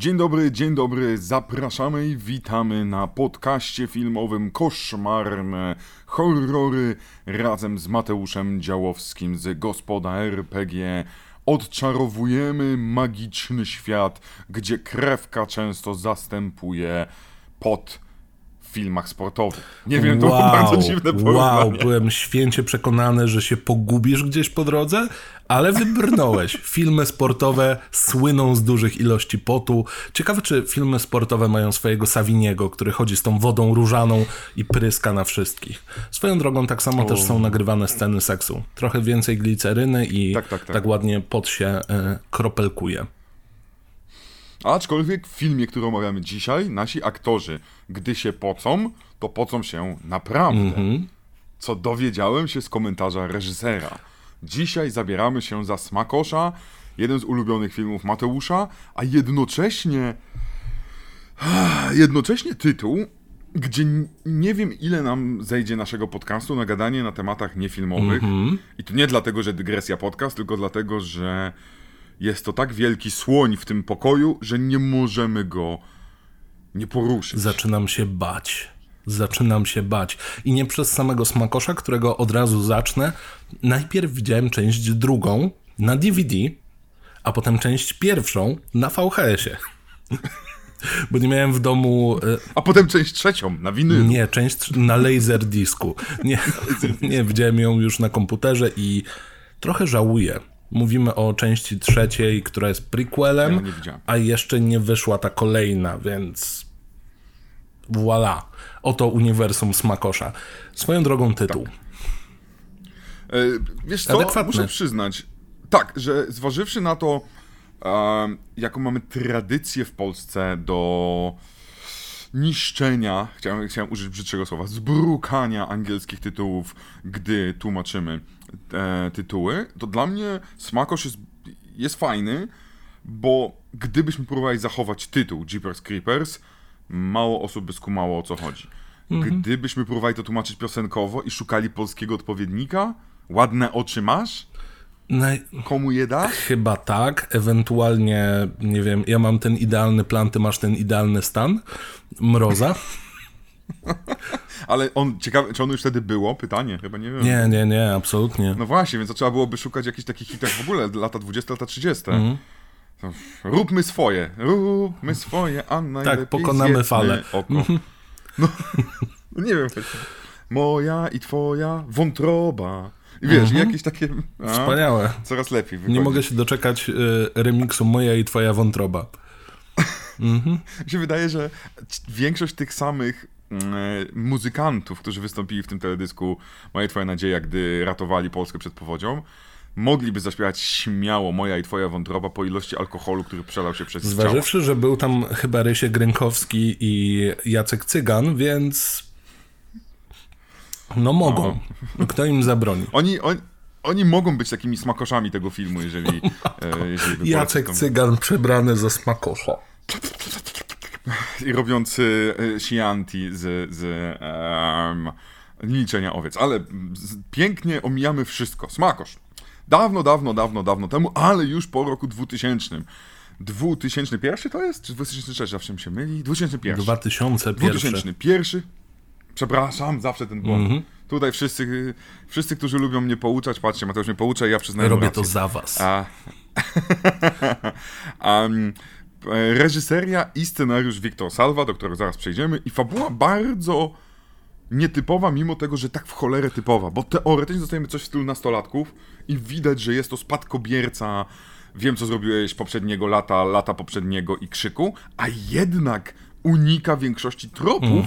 Dzień dobry, dzień dobry, zapraszamy i witamy na podcaście filmowym Koszmarne Horrory razem z Mateuszem Działowskim z Gospoda RPG. Odczarowujemy magiczny świat, gdzie krewka często zastępuje pot filmach sportowych. Nie wiem, to wow, było bardzo dziwne porównanie. Wow, byłem święcie przekonany, że się pogubisz gdzieś po drodze, ale wybrnąłeś. Filmy sportowe słyną z dużych ilości potu. Ciekawe, czy filmy sportowe mają swojego Saviniego, który chodzi z tą wodą różaną i pryska na wszystkich. Swoją drogą tak samo też są nagrywane sceny seksu. Trochę więcej gliceryny i Tak, tak, tak. tak ładnie pot się y, kropelkuje. Aczkolwiek w filmie, który omawiamy dzisiaj, nasi aktorzy, gdy się pocą, to pocą się naprawdę. Co dowiedziałem się z komentarza reżysera. Dzisiaj zabieramy się za Smakosza, jeden z ulubionych filmów Mateusza, a jednocześnie jednocześnie tytuł, gdzie nie wiem ile nam zejdzie naszego podcastu na gadanie na tematach niefilmowych. I to nie dlatego, że dygresja podcast, tylko dlatego, że jest to tak wielki słoń w tym pokoju, że nie możemy go nie poruszyć. Zaczynam się bać. Zaczynam się bać. I nie przez samego smakosza, którego od razu zacznę. Najpierw widziałem część drugą na DVD, a potem część pierwszą na VHS-ie. Bo nie miałem w domu. e, A potem część trzecią na winylu. Nie, część na laserdisku. Nie, nie, widziałem ją już na komputerze i trochę żałuję. Mówimy o części trzeciej, która jest prequelem, Ja a jeszcze nie wyszła ta kolejna, więc voilà. Oto uniwersum Smakosza. Swoją drogą tytuł. E, wiesz co, Adekwatny. muszę przyznać, tak, że zważywszy na to, jaką mamy tradycję w Polsce do niszczenia, chciałem, chciałem użyć brzydszego słowa, zbrukania angielskich tytułów, gdy tłumaczymy e, tytuły, to dla mnie Smakosz jest, jest fajny, bo gdybyśmy próbowali zachować tytuł Jeepers Creepers, mało osób by skumało o co chodzi. Gdybyśmy próbowali to tłumaczyć piosenkowo i szukali polskiego odpowiednika, ładne oczy masz? Naj... Komu je dasz? Chyba tak, ewentualnie, nie wiem, ja mam ten idealny plan, ty masz ten idealny stan. Mroza. Ale on, ciekawe, czy on już wtedy było? Pytanie, chyba nie wiem. Nie, nie, nie, absolutnie. No właśnie, więc to trzeba byłoby szukać jakichś takich hitach w ogóle, lata 20, lata 30. Mhm. Róbmy swoje, róbmy swoje, a najlepiej Tak, pokonamy falę. Oko. No, no nie wiem. Moja i twoja wątroba. I wiesz, i jakieś takie... A, Mhm. Wspaniałe. Coraz lepiej wychodzi. Nie mogę się doczekać y, remiksu Moja i Twoja wątroba. Mi się wydaje, że większość tych samych muzykantów, którzy wystąpili w tym teledysku Moja i Twoja nadzieja, gdy ratowali Polskę przed powodzią, mogliby zaśpiewać śmiało Moja i Twoja wątroba po ilości alkoholu, który przelał się przez ciało. Zważywszy, że był tam chyba Rysiek Grękowski i Jacek Cygan, więc no mogą. Kto im zabroni? Oni, oni, oni mogą być takimi smakoszami tego filmu, jeżeli, e, jeżeli Jacek Cygan przebrany za smakosza. I robiący e, Chianti z, z em, liczenia owiec. Ale pięknie omijamy wszystko. Smakosz. Dawno, dawno, dawno, dawno temu, ale już po roku 2000. 2001 to jest? Czy 2003? Zawsze mi się myli. 2001. 2001. 2001. Przepraszam, zawsze ten błąd. Mhm. Tutaj wszyscy, wszyscy, którzy lubią mnie pouczać, patrzcie, Mateusz mnie poucza i ja przyznaję Robię rację. to za was. A, e, reżyseria i scenariusz Wiktor Salva, do którego zaraz przejdziemy, i fabuła bardzo nietypowa, mimo tego, że tak w cholerę typowa, bo teoretycznie dostajemy coś w stylu nastolatków i widać, że jest to spadkobierca. Wiem, co zrobiłeś poprzedniego lata, lata poprzedniego i krzyku, a jednak unika większości tropów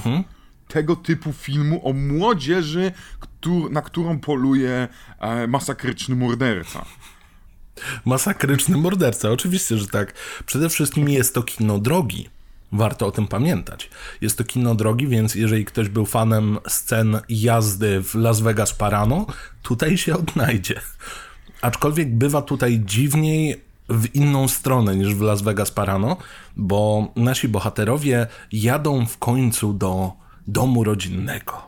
tego typu filmu o młodzieży, na którą poluje e, masakryczny morderca. Masakryczny morderca, oczywiście, że tak. Przede wszystkim jest to kino drogi. Warto o tym pamiętać. Jest to kino drogi, więc jeżeli ktoś był fanem scen jazdy w Las Vegas Parano, tutaj się odnajdzie. Aczkolwiek bywa tutaj dziwniej w inną stronę niż w Las Vegas Parano, bo nasi bohaterowie jadą w końcu do domu rodzinnego.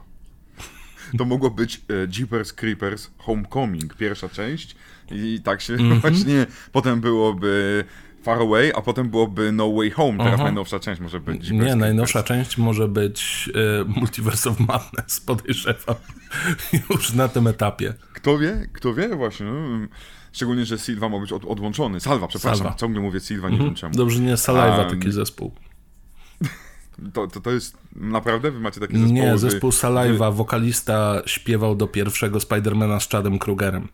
To mogło być e, Jeepers Creepers Homecoming, pierwsza część i tak się Mhm. właśnie potem byłoby Far Away, a potem byłoby No Way Home. Teraz najnowsza część może być. Nie, najnowsza część może być y, Multiverse of Madness, podejrzewam. Już na tym etapie. Kto wie? Kto wie właśnie. No. Szczególnie, że Silva ma być od, odłączony. Salwa, przepraszam. Salva. Ciągle mówię Silva, nie wiem czemu. Dobrze, nie Saliva A, taki zespół. To, to, to jest naprawdę? Wy macie takie zespoły? Nie, zespół Saliva, wokalista śpiewał do pierwszego Spidermana z Chadem Krugerem.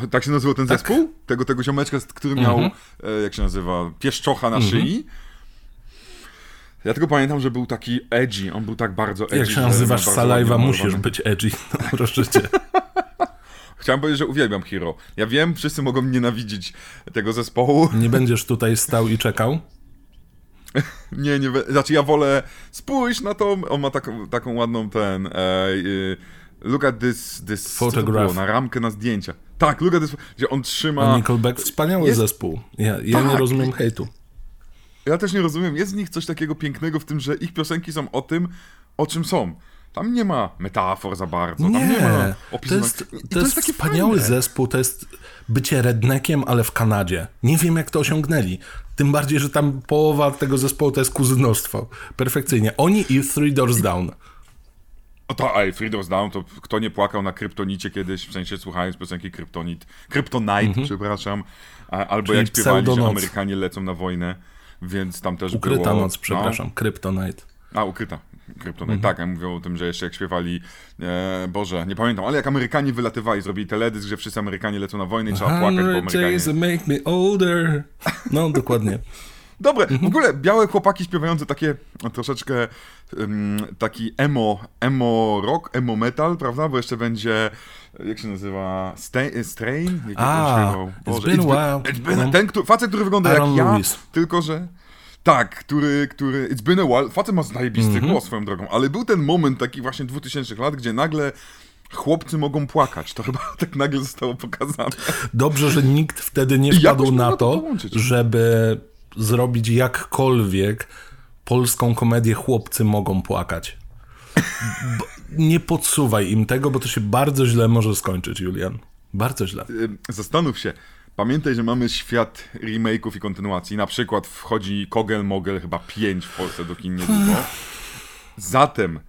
To, tak się nazywał ten zespół? Tego, tego ziomeczka, który miał, Mhm. e, jak się nazywa, pieszczocha na szyi? Ja tylko pamiętam, że był taki edgy, on był tak bardzo edgy. Jak się nazywasz ładnie musisz być edgy. No, proszę cię. Chciałem powiedzieć, że uwielbiam Hero. Ja wiem, wszyscy mogą nienawidzić tego zespołu. Nie będziesz tutaj stał i czekał? Nie, nie, znaczy ja wolę, spójrz na to, on ma taką, taką ładną ten, e, e, look at this, this Photograph. na ramkę na zdjęcia. Tak, at this, gdzie on trzyma, Nickelback, wspaniały jest- zespół. Ja, ja nie Tak. rozumiem hejtu. ja też nie rozumiem, jest w nich coś takiego pięknego w tym, że ich piosenki są o tym, o czym są. Tam nie ma metafor za bardzo, tam nie, ma Nie, to jest, I to jest takie wspaniały fajne. zespół, to jest bycie rednekiem, ale w Kanadzie. Nie wiem, jak to osiągnęli. Tym bardziej, że tam połowa tego zespołu to jest kuzynostwo. Perfekcyjnie. Oni i Three Doors Down. O to, ej, Freedom's Down, to kto nie płakał na Kryptonicie kiedyś, w sensie słuchając piosenki Kryptonit, Kryptonite, przepraszam, a, albo Mhm. Czyli jak śpiewali, że. Amerykanie lecą na wojnę, więc tam też Ukryta było... noc, przepraszam. Kryptonite. No, a, ukryta. Kryptonite, Mhm. tak, ja mówię o tym, że jeszcze jak śpiewali, e, Boże, nie pamiętam, ale jak Amerykanie wylatywali, zrobili teledysk, że wszyscy Amerykanie lecą na wojnę i trzeba płakać, bo Amerykanie... make me older. No, dokładnie. Dobre, Mhm. w ogóle białe chłopaki śpiewające takie troszeczkę um, taki emo, emo rock, emo metal, prawda? Bo jeszcze będzie, jak się nazywa, Strain? Jak A, śpiewał? It's been a while. it's been, No. ten który, facet, który wygląda Aaron jak ja, Lewis. tylko że... Tak, który, który, it's been a while, facet ma zajebisty Mhm. głos swoją drogą, ale był ten moment taki właśnie 2000 lat, gdzie nagle chłopcy mogą płakać, to chyba tak nagle zostało pokazane. Dobrze, że nikt wtedy nie wpadł na to żeby zrobić jakkolwiek polską komedię Chłopcy mogą płakać. B- nie podsuwaj im tego, bo to się bardzo źle może skończyć, Julian. Bardzo źle. Zastanów się. Pamiętaj, że mamy świat remake'ów i kontynuacji. Na przykład wchodzi Kogel Mogel chyba 5 w Polsce do kin niedługo. Zatem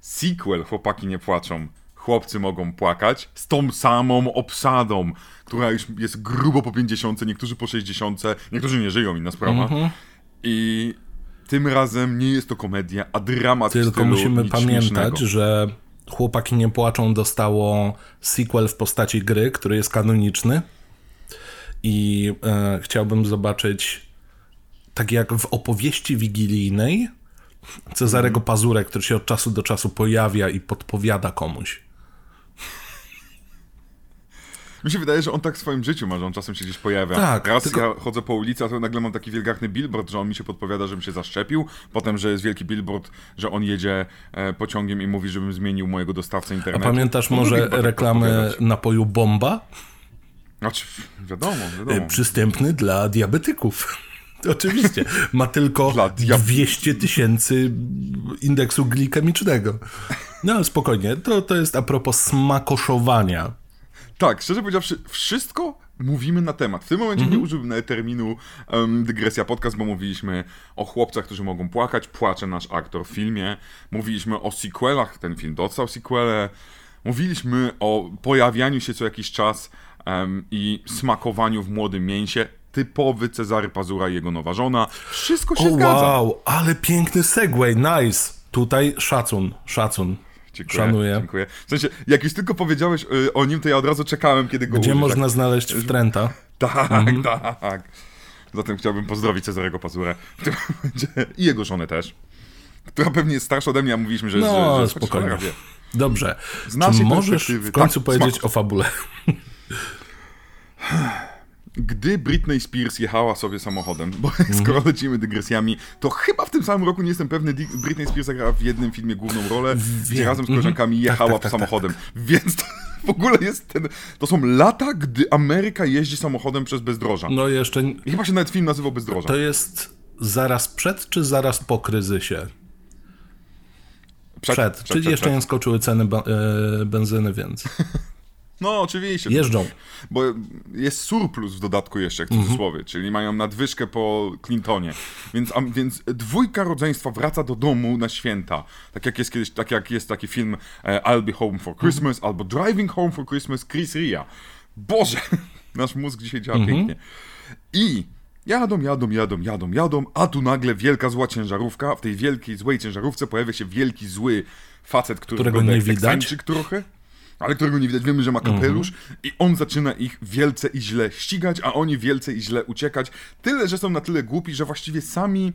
sequel Chłopaki nie płaczą. Chłopcy mogą płakać z tą samą obsadą, która już jest grubo po 50, niektórzy po 60, niektórzy nie żyją, inna sprawa. Mhm. I tym razem nie jest to komedia, a dramat Tylko musimy pamiętać, śmiesznego. że Chłopaki nie płaczą dostało sequel w postaci gry, który jest kanoniczny. I e, chciałbym zobaczyć, tak jak w opowieści wigilijnej, Cezarego Pazurę, który się od czasu do czasu pojawia i podpowiada komuś. Mi się wydaje, że on tak w swoim życiu ma, że on czasem się gdzieś pojawia. Tak, Raz tylko- ja chodzę po ulicy, a to nagle mam taki wielgachny billboard, że on mi się podpowiada, żebym się zaszczepił. Potem, że jest wielki billboard, że on jedzie e, pociągiem i mówi, żebym zmienił mojego dostawcę A internetu. pamiętasz On lubi może tak reklamy napoju Bomba? Znaczy, wiadomo, E, wiadomo. Przystępny dla diabetyków. Oczywiście. Ma tylko Dla dia- 200 tysięcy indeksu glikemicznego. No spokojnie, to, to jest a propos smakoszowania. Tak, szczerze powiedziawszy, wszystko mówimy na temat. W tym momencie Mhm. nie użyłbym nawet terminu em, dygresja podcast, bo mówiliśmy o chłopcach, którzy mogą płakać. Płacze nasz aktor w filmie. Mówiliśmy o sequelach, ten film dostał sequele. Mówiliśmy o pojawianiu się co jakiś czas em, i smakowaniu w młodym mięsie. Typowy Cezary Pazura i jego nowa żona. Wszystko się O zgadza. wow, ale piękny segway, nice. Tutaj szacun, szacun. Dziękuję, Szanuję. dziękuję. W sensie, jak już tylko powiedziałeś y, o nim, to ja od razu czekałem, kiedy go Gdzie użyć. można znaleźć wtręta? Tak, Mhm. tak. Zatem chciałbym pozdrowić Cezarego Pazurę i jego żonę też, która pewnie jest starsza ode mnie, a mówiliśmy, że... No, że, że spokojnie. Dobrze. Z Czy możesz w końcu tak, powiedzieć smaku. o fabule? Gdy Britney Spears jechała sobie samochodem, bo Mhm. skoro lecimy dygresjami, to chyba w tym samym roku, nie jestem pewny, Britney Spears zagrała w jednym filmie główną rolę, gdzie razem z Mhm. koleżankami Tak, jechała tak, tak, samochodem. Więc to w ogóle jest ten... To są lata, gdy Ameryka jeździ samochodem przez bezdroża. No jeszcze, chyba się nawet film nazywał Bezdroża. to jest zaraz przed czy zaraz po kryzysie? Przed, czyli jeszcze nie skoczyły ceny e, benzyny, więc... No, oczywiście. Jeżdżą. Bo jest surplus w dodatku jeszcze, w cudzysłowie, czyli mają nadwyżkę po Clintonie. Więc, a, więc dwójka rodzeństwa wraca do domu na święta. Tak jak jest kiedyś, tak jak jest taki film e, I'll Be Home for Christmas albo Driving Home for Christmas Chris Ria. Boże, nasz mózg dzisiaj działa pięknie. I jadą, jadą, jadą, jadą, jadą, a tu nagle wielka zła ciężarówka. W tej wielkiej, złej ciężarówce pojawia się wielki, zły facet, który Którego nie widać. Trochę. Ale którego nie widać, wiemy, że ma kapelusz i on zaczyna ich wielce i źle ścigać, a oni wielce i źle uciekać. Tyle, że są na tyle głupi, że właściwie sami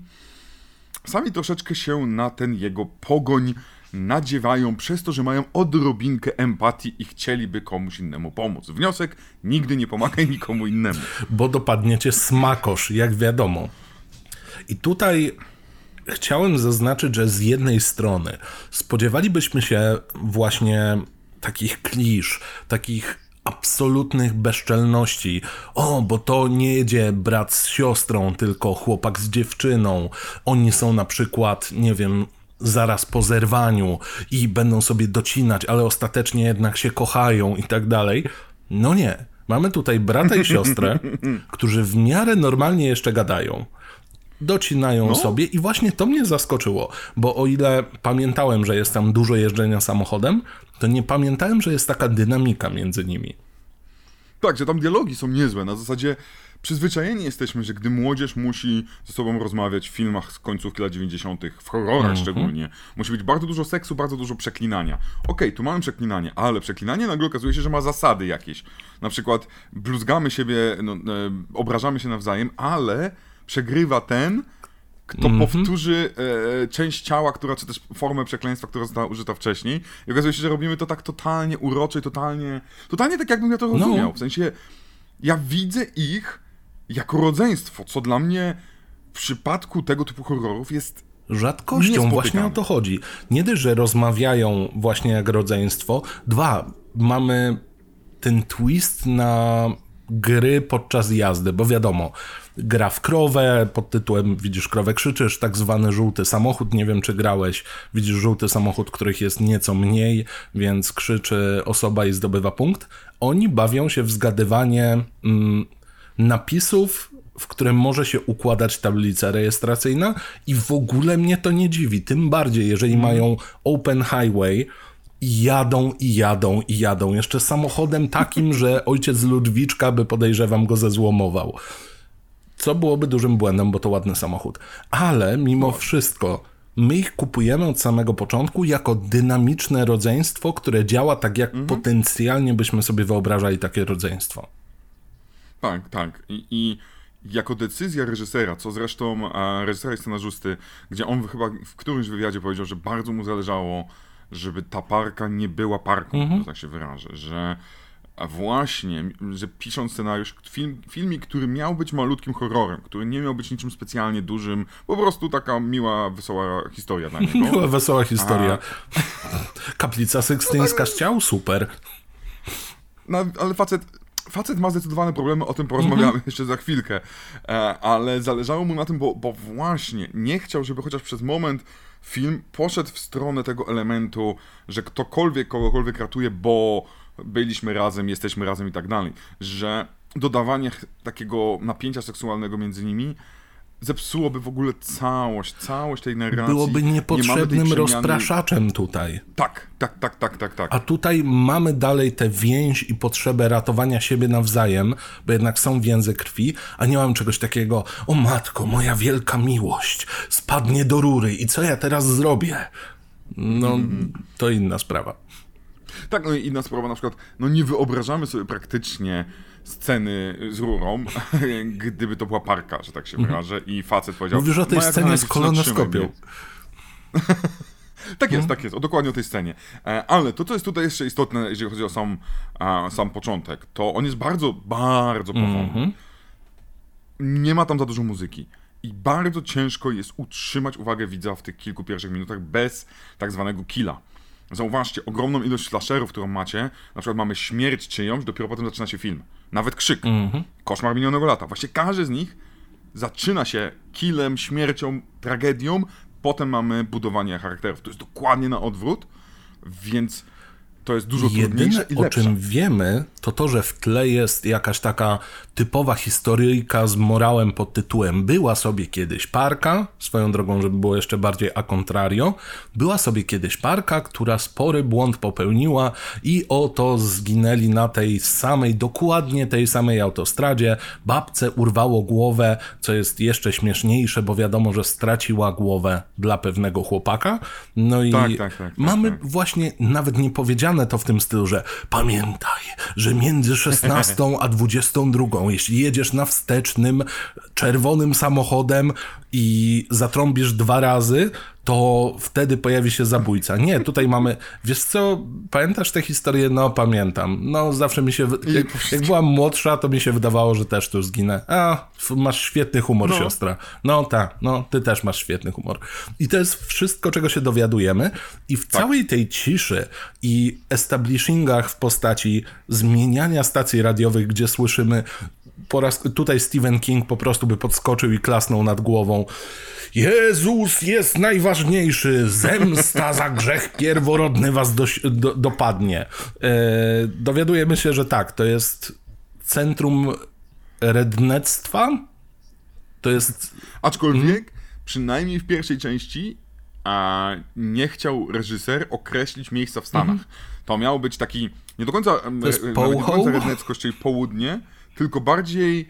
sami troszeczkę się na ten jego pogoń nadziewają przez to, że mają odrobinkę empatii i chcieliby komuś innemu pomóc. Wniosek, nigdy nie pomagaj nikomu innemu. bo dopadniecie smakosz, jak wiadomo. I tutaj chciałem zaznaczyć, że z jednej strony spodziewalibyśmy się właśnie takich klisz, takich absolutnych bezczelności. O, bo to nie jedzie brat z siostrą, tylko chłopak z dziewczyną. Oni są na przykład, nie wiem, zaraz po zerwaniu i będą sobie docinać, ale ostatecznie jednak się kochają i tak dalej. No nie. Mamy tutaj brata i siostrę, którzy w miarę normalnie jeszcze gadają. Docinają sobie i właśnie to mnie zaskoczyło, bo o ile pamiętałem, że jest tam dużo jeżdżenia samochodem, to nie pamiętałem, że jest taka dynamika między nimi. Tak, że tam dialogi są niezłe. Na zasadzie przyzwyczajeni jesteśmy, że gdy młodzież musi ze sobą rozmawiać w filmach z końcówki lat 90., w horrorach szczególnie, musi być bardzo dużo seksu, bardzo dużo przeklinania. Okej, tu mamy przeklinanie, ale przeklinanie nagle okazuje się, że ma zasady jakieś. Na przykład bluzgamy siebie, no, e, obrażamy się nawzajem, ale przegrywa ten, kto powtórzy e, część ciała, która, czy też formę przekleństwa, która została użyta wcześniej. I okazuje się, że robimy to tak totalnie urocze i totalnie, totalnie tak, jakbym ja to rozumiał. W sensie, ja widzę ich jako rodzeństwo, co dla mnie w przypadku tego typu horrorów jest Rzadkością właśnie o to chodzi. Nie dość, że rozmawiają właśnie jak rodzeństwo. Dwa, mamy ten twist na gry podczas jazdy, bo wiadomo, gra w krowę pod tytułem Widzisz krowę krzyczysz, tak zwany żółty samochód, nie wiem czy grałeś, widzisz żółty samochód, których jest nieco mniej, więc krzyczy osoba i zdobywa punkt. Oni bawią się w zgadywanie mm, napisów, w którym może się układać tablica rejestracyjna i w ogóle mnie to nie dziwi, tym bardziej jeżeli mają open highway i jadą i jadą i jadą, jeszcze samochodem takim, że ojciec Ludwiczka by podejrzewam go zezłomował. Co byłoby dużym błędem, bo to ładny samochód. Ale mimo wszystko, my ich kupujemy od samego początku jako dynamiczne rodzeństwo, które działa tak, jak potencjalnie byśmy sobie wyobrażali takie rodzeństwo. Tak, tak. I, i jako decyzja reżysera, co zresztą e, reżysera i scenarzysty, gdzie on chyba w którymś wywiadzie powiedział, że bardzo mu zależało, żeby ta parka nie była parką, że tak się wyrażę, że a właśnie, że pisząc scenariusz, film, filmik, który miał być malutkim horrorem, który nie miał być niczym specjalnie dużym, po prostu taka miła, wesoła historia dla niego. Była wesoła historia. Kaplica Sykstyńska z ciał, super. No, ale facet, facet ma zdecydowane problemy, o tym porozmawiamy jeszcze za chwilkę. E, ale zależało mu na tym, bo, bo właśnie nie chciał, żeby chociaż przez moment film poszedł w stronę tego elementu, że ktokolwiek kogokolwiek ratuje, bo byliśmy razem, jesteśmy razem i tak dalej. Że dodawanie takiego napięcia seksualnego między nimi zepsułoby w ogóle całość, całość tej narracji. Byłoby Nie niepotrzebnym przemiany- rozpraszaczem tutaj. Tak, tak, tak, tak, tak, tak. A tutaj mamy dalej tę więź i potrzebę ratowania siebie nawzajem, bo jednak są więzy krwi, a nie mam czegoś takiego, o matko, moja wielka miłość spadnie do rury i co ja teraz zrobię? No, to inna sprawa. Tak, no i inna sprawa, na przykład, no nie wyobrażamy sobie praktycznie sceny z rurą, gdyby to była parka, że tak się wyrażę, i facet powiedział... Mówisz o tej "Moja scenie z kolonoskopią. trzymaj mnie". Tak jest, tak jest, o, dokładnie o tej scenie. E, Ale to, co jest tutaj jeszcze istotne, jeżeli chodzi o sam, a, sam początek, to on jest bardzo, bardzo powolny. Nie ma tam za dużo muzyki. I bardzo ciężko jest utrzymać uwagę widza w tych kilku pierwszych minutach bez tak zwanego killa. Zauważcie, ogromną ilość slasherów, którą macie, na przykład mamy śmierć czyjąś, dopiero potem zaczyna się film. Nawet krzyk. Koszmar minionego lata. Właśnie każdy z nich zaczyna się killem, śmiercią, tragedią, potem mamy budowanie charakterów. To jest dokładnie na odwrót, więc to jest dużo Jedyne, trudniejsze i o czym wiemy, to to, że w tle jest jakaś taka typowa historyjka z morałem pod tytułem Była sobie kiedyś parka, swoją drogą, żeby było jeszcze bardziej a contrario, była sobie kiedyś parka, która spory błąd popełniła i oto zginęli na tej samej, dokładnie tej samej autostradzie. Babce urwało głowę, co jest jeszcze śmieszniejsze, bo wiadomo, że straciła głowę dla pewnego chłopaka. No i Tak, tak, tak, tak, mamy tak. właśnie nawet nie powiedziane to w tym stylu, że pamiętaj, że między 16 a 22, jeśli jedziesz na wstecznym czerwonym samochodem i zatrąbisz dwa razy, to wtedy pojawi się zabójca. Nie, tutaj mamy, wiesz co, pamiętasz tę historię? No, pamiętam. No, zawsze mi się, jak, jak byłam młodsza, to mi się wydawało, że też tu zginę. A, masz świetny humor, No. siostra. No tak, no, ty też masz świetny humor. I to jest wszystko, czego się dowiadujemy i w całej tej ciszy i establishingach w postaci zmieniania stacji radiowych, gdzie słyszymy po raz tutaj Stephen King po prostu by podskoczył i klasnął nad głową. Jezus jest najważniejszy, zemsta za grzech pierworodny was doś, do, dopadnie. E, dowiadujemy się, że tak, to jest centrum rednectwa. To jest Aczkolwiek, przynajmniej w pierwszej części, a nie chciał reżyser określić miejsca w Stanach. To miał być taki, nie do końca, em, jest e, nie do końca redneckość, czyli południe, tylko bardziej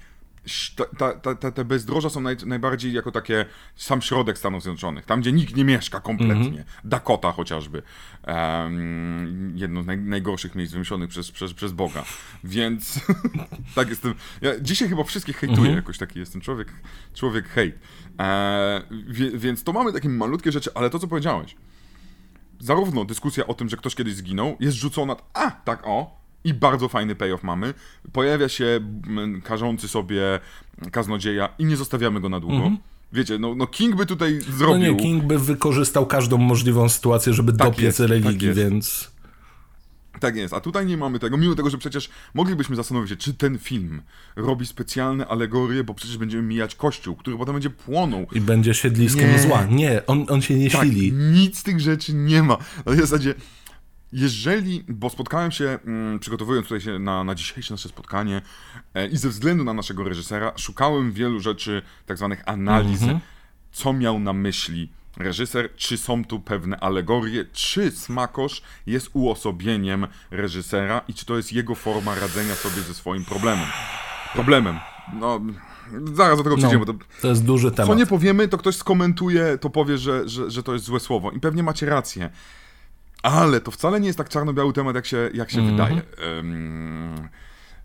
ta, ta, ta, te bezdroża są naj, najbardziej jako takie sam środek Stanów Zjednoczonych, tam gdzie nikt nie mieszka kompletnie. Mhm. Dakota chociażby. Em, jedno z naj, najgorszych miejsc wymyślonych przez, przez, przez Boga. Więc tak jestem. Ja dzisiaj chyba wszystkich hejtuję, Mhm. jakoś taki jestem człowiek, człowiek hejt. E, wie, więc to mamy takie malutkie rzeczy, ale to co powiedziałeś, zarówno dyskusja o tym, że ktoś kiedyś zginął, jest rzucona, a tak o, i bardzo fajny payoff mamy. Pojawia się mm, karzący sobie kaznodzieja i nie zostawiamy go na długo. Wiecie, no, no King by tutaj Mhm. No zrobił. nie, King by wykorzystał każdą możliwą sytuację, żeby Tak dopiec jest, tak religii, jest. więc... Tak jest, a tutaj nie mamy tego, mimo tego, że przecież moglibyśmy zastanowić się, czy ten film robi specjalne alegorie, bo przecież będziemy mijać kościół, który potem będzie płonął. I będzie siedliskiem Nie. zła. Nie, on, on się nie Tak, sili. nic z tych rzeczy nie ma. Na zasadzie, jeżeli, bo spotkałem się, mm, przygotowując tutaj się na, na dzisiejsze nasze spotkanie e, i ze względu na naszego reżysera, szukałem wielu rzeczy, tak zwanych analiz, Mhm. co miał na myśli reżyser, czy są tu pewne alegorie, czy Smakosz jest uosobieniem reżysera i czy to jest jego forma radzenia sobie ze swoim problemem. Problemem. No, zaraz do tego przejdziemy. No, to... to jest duży temat. Co nie powiemy, to ktoś skomentuje, to powie, że, że, że to jest złe słowo. I pewnie macie rację. Ale to wcale nie jest tak czarno-biały temat, jak się, jak się Mhm. wydaje. Ym,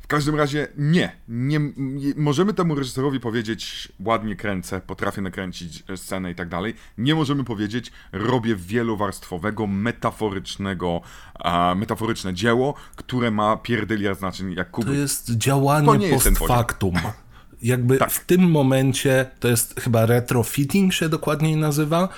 w każdym razie nie. nie. nie. Możemy temu reżyserowi powiedzieć, ładnie kręcę, potrafię nakręcić e, scenę i tak dalej. Nie możemy powiedzieć, robię wielowarstwowego, metaforycznego, a, metaforyczne dzieło, które ma pierdyliard znaczeń jak To Kubrick. jest działanie To nie jest post poziom. factum. Jakby Tak. w tym momencie, to jest chyba retrofitting się dokładniej nazywa,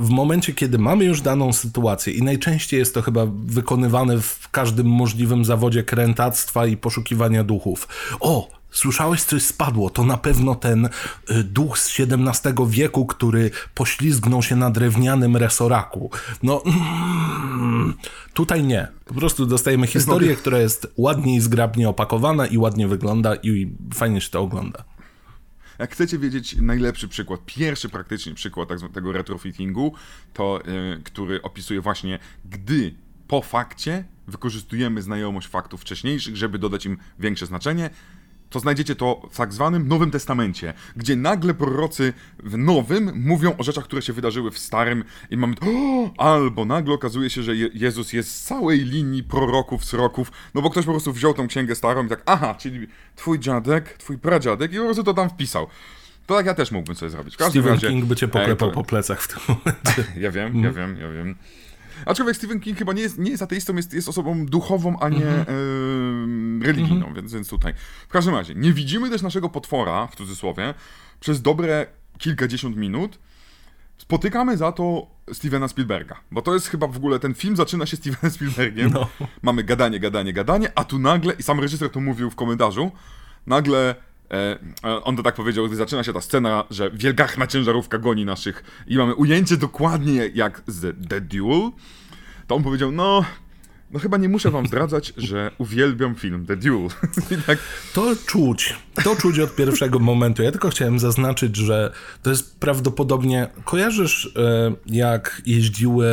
w momencie, kiedy mamy już daną sytuację i najczęściej jest to chyba wykonywane w każdym możliwym zawodzie krętactwa i poszukiwania duchów. O, słyszałeś coś spadło, to na pewno ten y, duch z XVII wieku, który poślizgnął się na drewnianym resoraku. No, mm, tutaj nie. Po prostu dostajemy historię, która jest ładnie i zgrabnie opakowana i ładnie wygląda i fajnie się to ogląda. Jak chcecie wiedzieć najlepszy przykład, pierwszy praktyczny przykład tak zwanego retrofittingu, to y, który opisuje właśnie, gdy po fakcie wykorzystujemy znajomość faktów wcześniejszych, żeby dodać im większe znaczenie, to znajdziecie to w tak zwanym Nowym Testamencie, gdzie nagle prorocy w Nowym mówią o rzeczach, które się wydarzyły w Starym i mamy o, albo nagle okazuje się, że Je- Jezus jest z całej linii proroków, sroków, no bo ktoś po prostu wziął tą księgę starą i tak, aha, czyli twój dziadek, twój pradziadek i po prostu to tam wpisał. To tak ja też mógłbym sobie zrobić. W każdym Stephen razie, King by cię e, poklepał to- po plecach w tym momencie. ja wiem, ja wiem, ja wiem. Aczkolwiek Stephen King chyba nie jest, nie jest ateistą, jest, jest osobą duchową, a nie em, religijną, więc, więc tutaj. W każdym razie, nie widzimy też naszego potwora, w cudzysłowie, przez dobre kilkadziesiąt minut. Spotykamy za to Stevena Spielberga, bo to jest chyba w ogóle, ten film zaczyna się Stevenem Spielbergiem. No. Mamy gadanie, gadanie, gadanie, a tu nagle, i sam reżyser to mówił w komentarzu, nagle e, e, on to tak powiedział, gdy zaczyna się ta scena, że wielgachna ciężarówka goni naszych i mamy ujęcie dokładnie jak z The Duel, to on powiedział, no, No chyba nie muszę wam zdradzać, że uwielbiam film The Duel. Tak, To czuć. To czuć od pierwszego momentu. Ja tylko chciałem zaznaczyć, że to jest prawdopodobnie. Kojarzysz, e, jak jeździły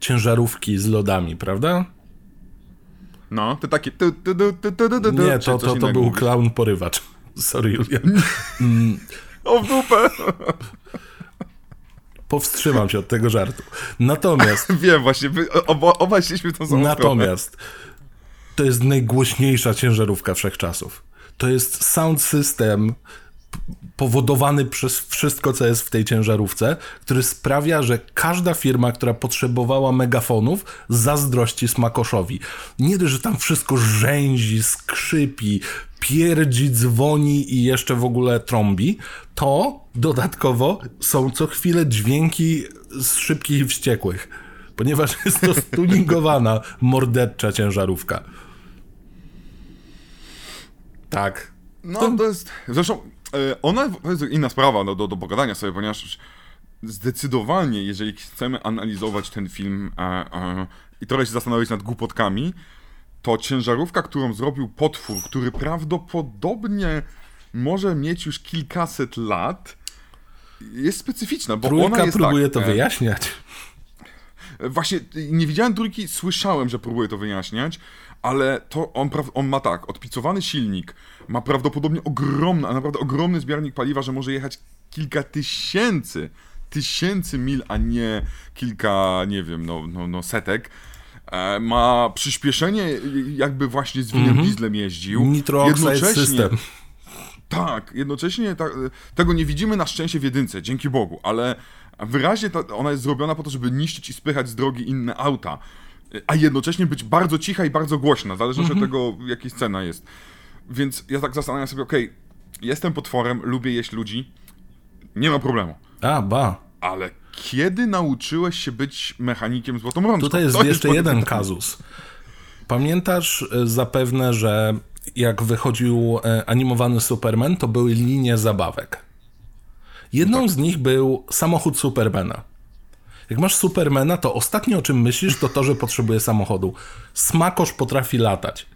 ciężarówki z lodami, prawda? No, to takie... Tu, tu, tu, tu, tu, tu, tu, Nie, to, to, to był klaun porywacz. Sorry, Julian. O, w dupę! Powstrzymam się od tego żartu. Natomiast, Wiem właśnie, oba, obaj szliśmy w tą samą natomiast to jest najgłośniejsza ciężarówka wszechczasów. To jest sound system powodowany przez wszystko, co jest w tej ciężarówce, który sprawia, że każda firma, która potrzebowała megafonów, zazdrości Smakoszowi. Nie dość, że tam wszystko rzęzi, skrzypi, pierdzi, dzwoni i jeszcze w ogóle trąbi, to dodatkowo są co chwilę dźwięki z szybkich i wściekłych. Ponieważ jest to stuningowana, mordercza ciężarówka. Tak. No, to jest... Zresztą ona to jest inna sprawa no, do, do pogadania sobie, ponieważ zdecydowanie, jeżeli chcemy analizować ten film e, e, i trochę się zastanowić nad głupotkami, to ciężarówka, którą zrobił potwór, który prawdopodobnie może mieć już kilkaset lat, jest specyficzna, bo ona Trójka jest próbuje tak, to e, wyjaśniać. Właśnie nie widziałem trójki, słyszałem, że próbuje to wyjaśniać, ale to on, on ma tak, odpicowany silnik, ma prawdopodobnie ogromny, a naprawdę ogromny zbiornik paliwa, że może jechać kilka tysięcy, tysięcy mil, a nie kilka, nie wiem, no, no, no setek. E, ma przyspieszenie, jakby właśnie z winem dieslem jeździł. Nitro System. Tak, jednocześnie ta, tego nie widzimy na szczęście w jedynce, dzięki Bogu, ale wyraźnie ta, ona jest zrobiona po to, żeby niszczyć i spychać z drogi inne auta, a jednocześnie być bardzo cicha i bardzo głośna, w zależności od tego, jaka scena jest. Więc ja tak zastanawiam sobie, okej, jestem potworem, lubię jeść ludzi, nie ma problemu, A, ba. ale kiedy nauczyłeś się być mechanikiem złotą rączką? Tutaj jest To jeszcze jeden pytanie. kazus. Pamiętasz e, zapewne, że jak wychodził e, animowany Superman, to były linie zabawek. Jedną z nich był samochód Supermana. Jak masz Supermana, to ostatnie o czym myślisz, to to, że potrzebuje samochodu. Smakosz potrafi latać.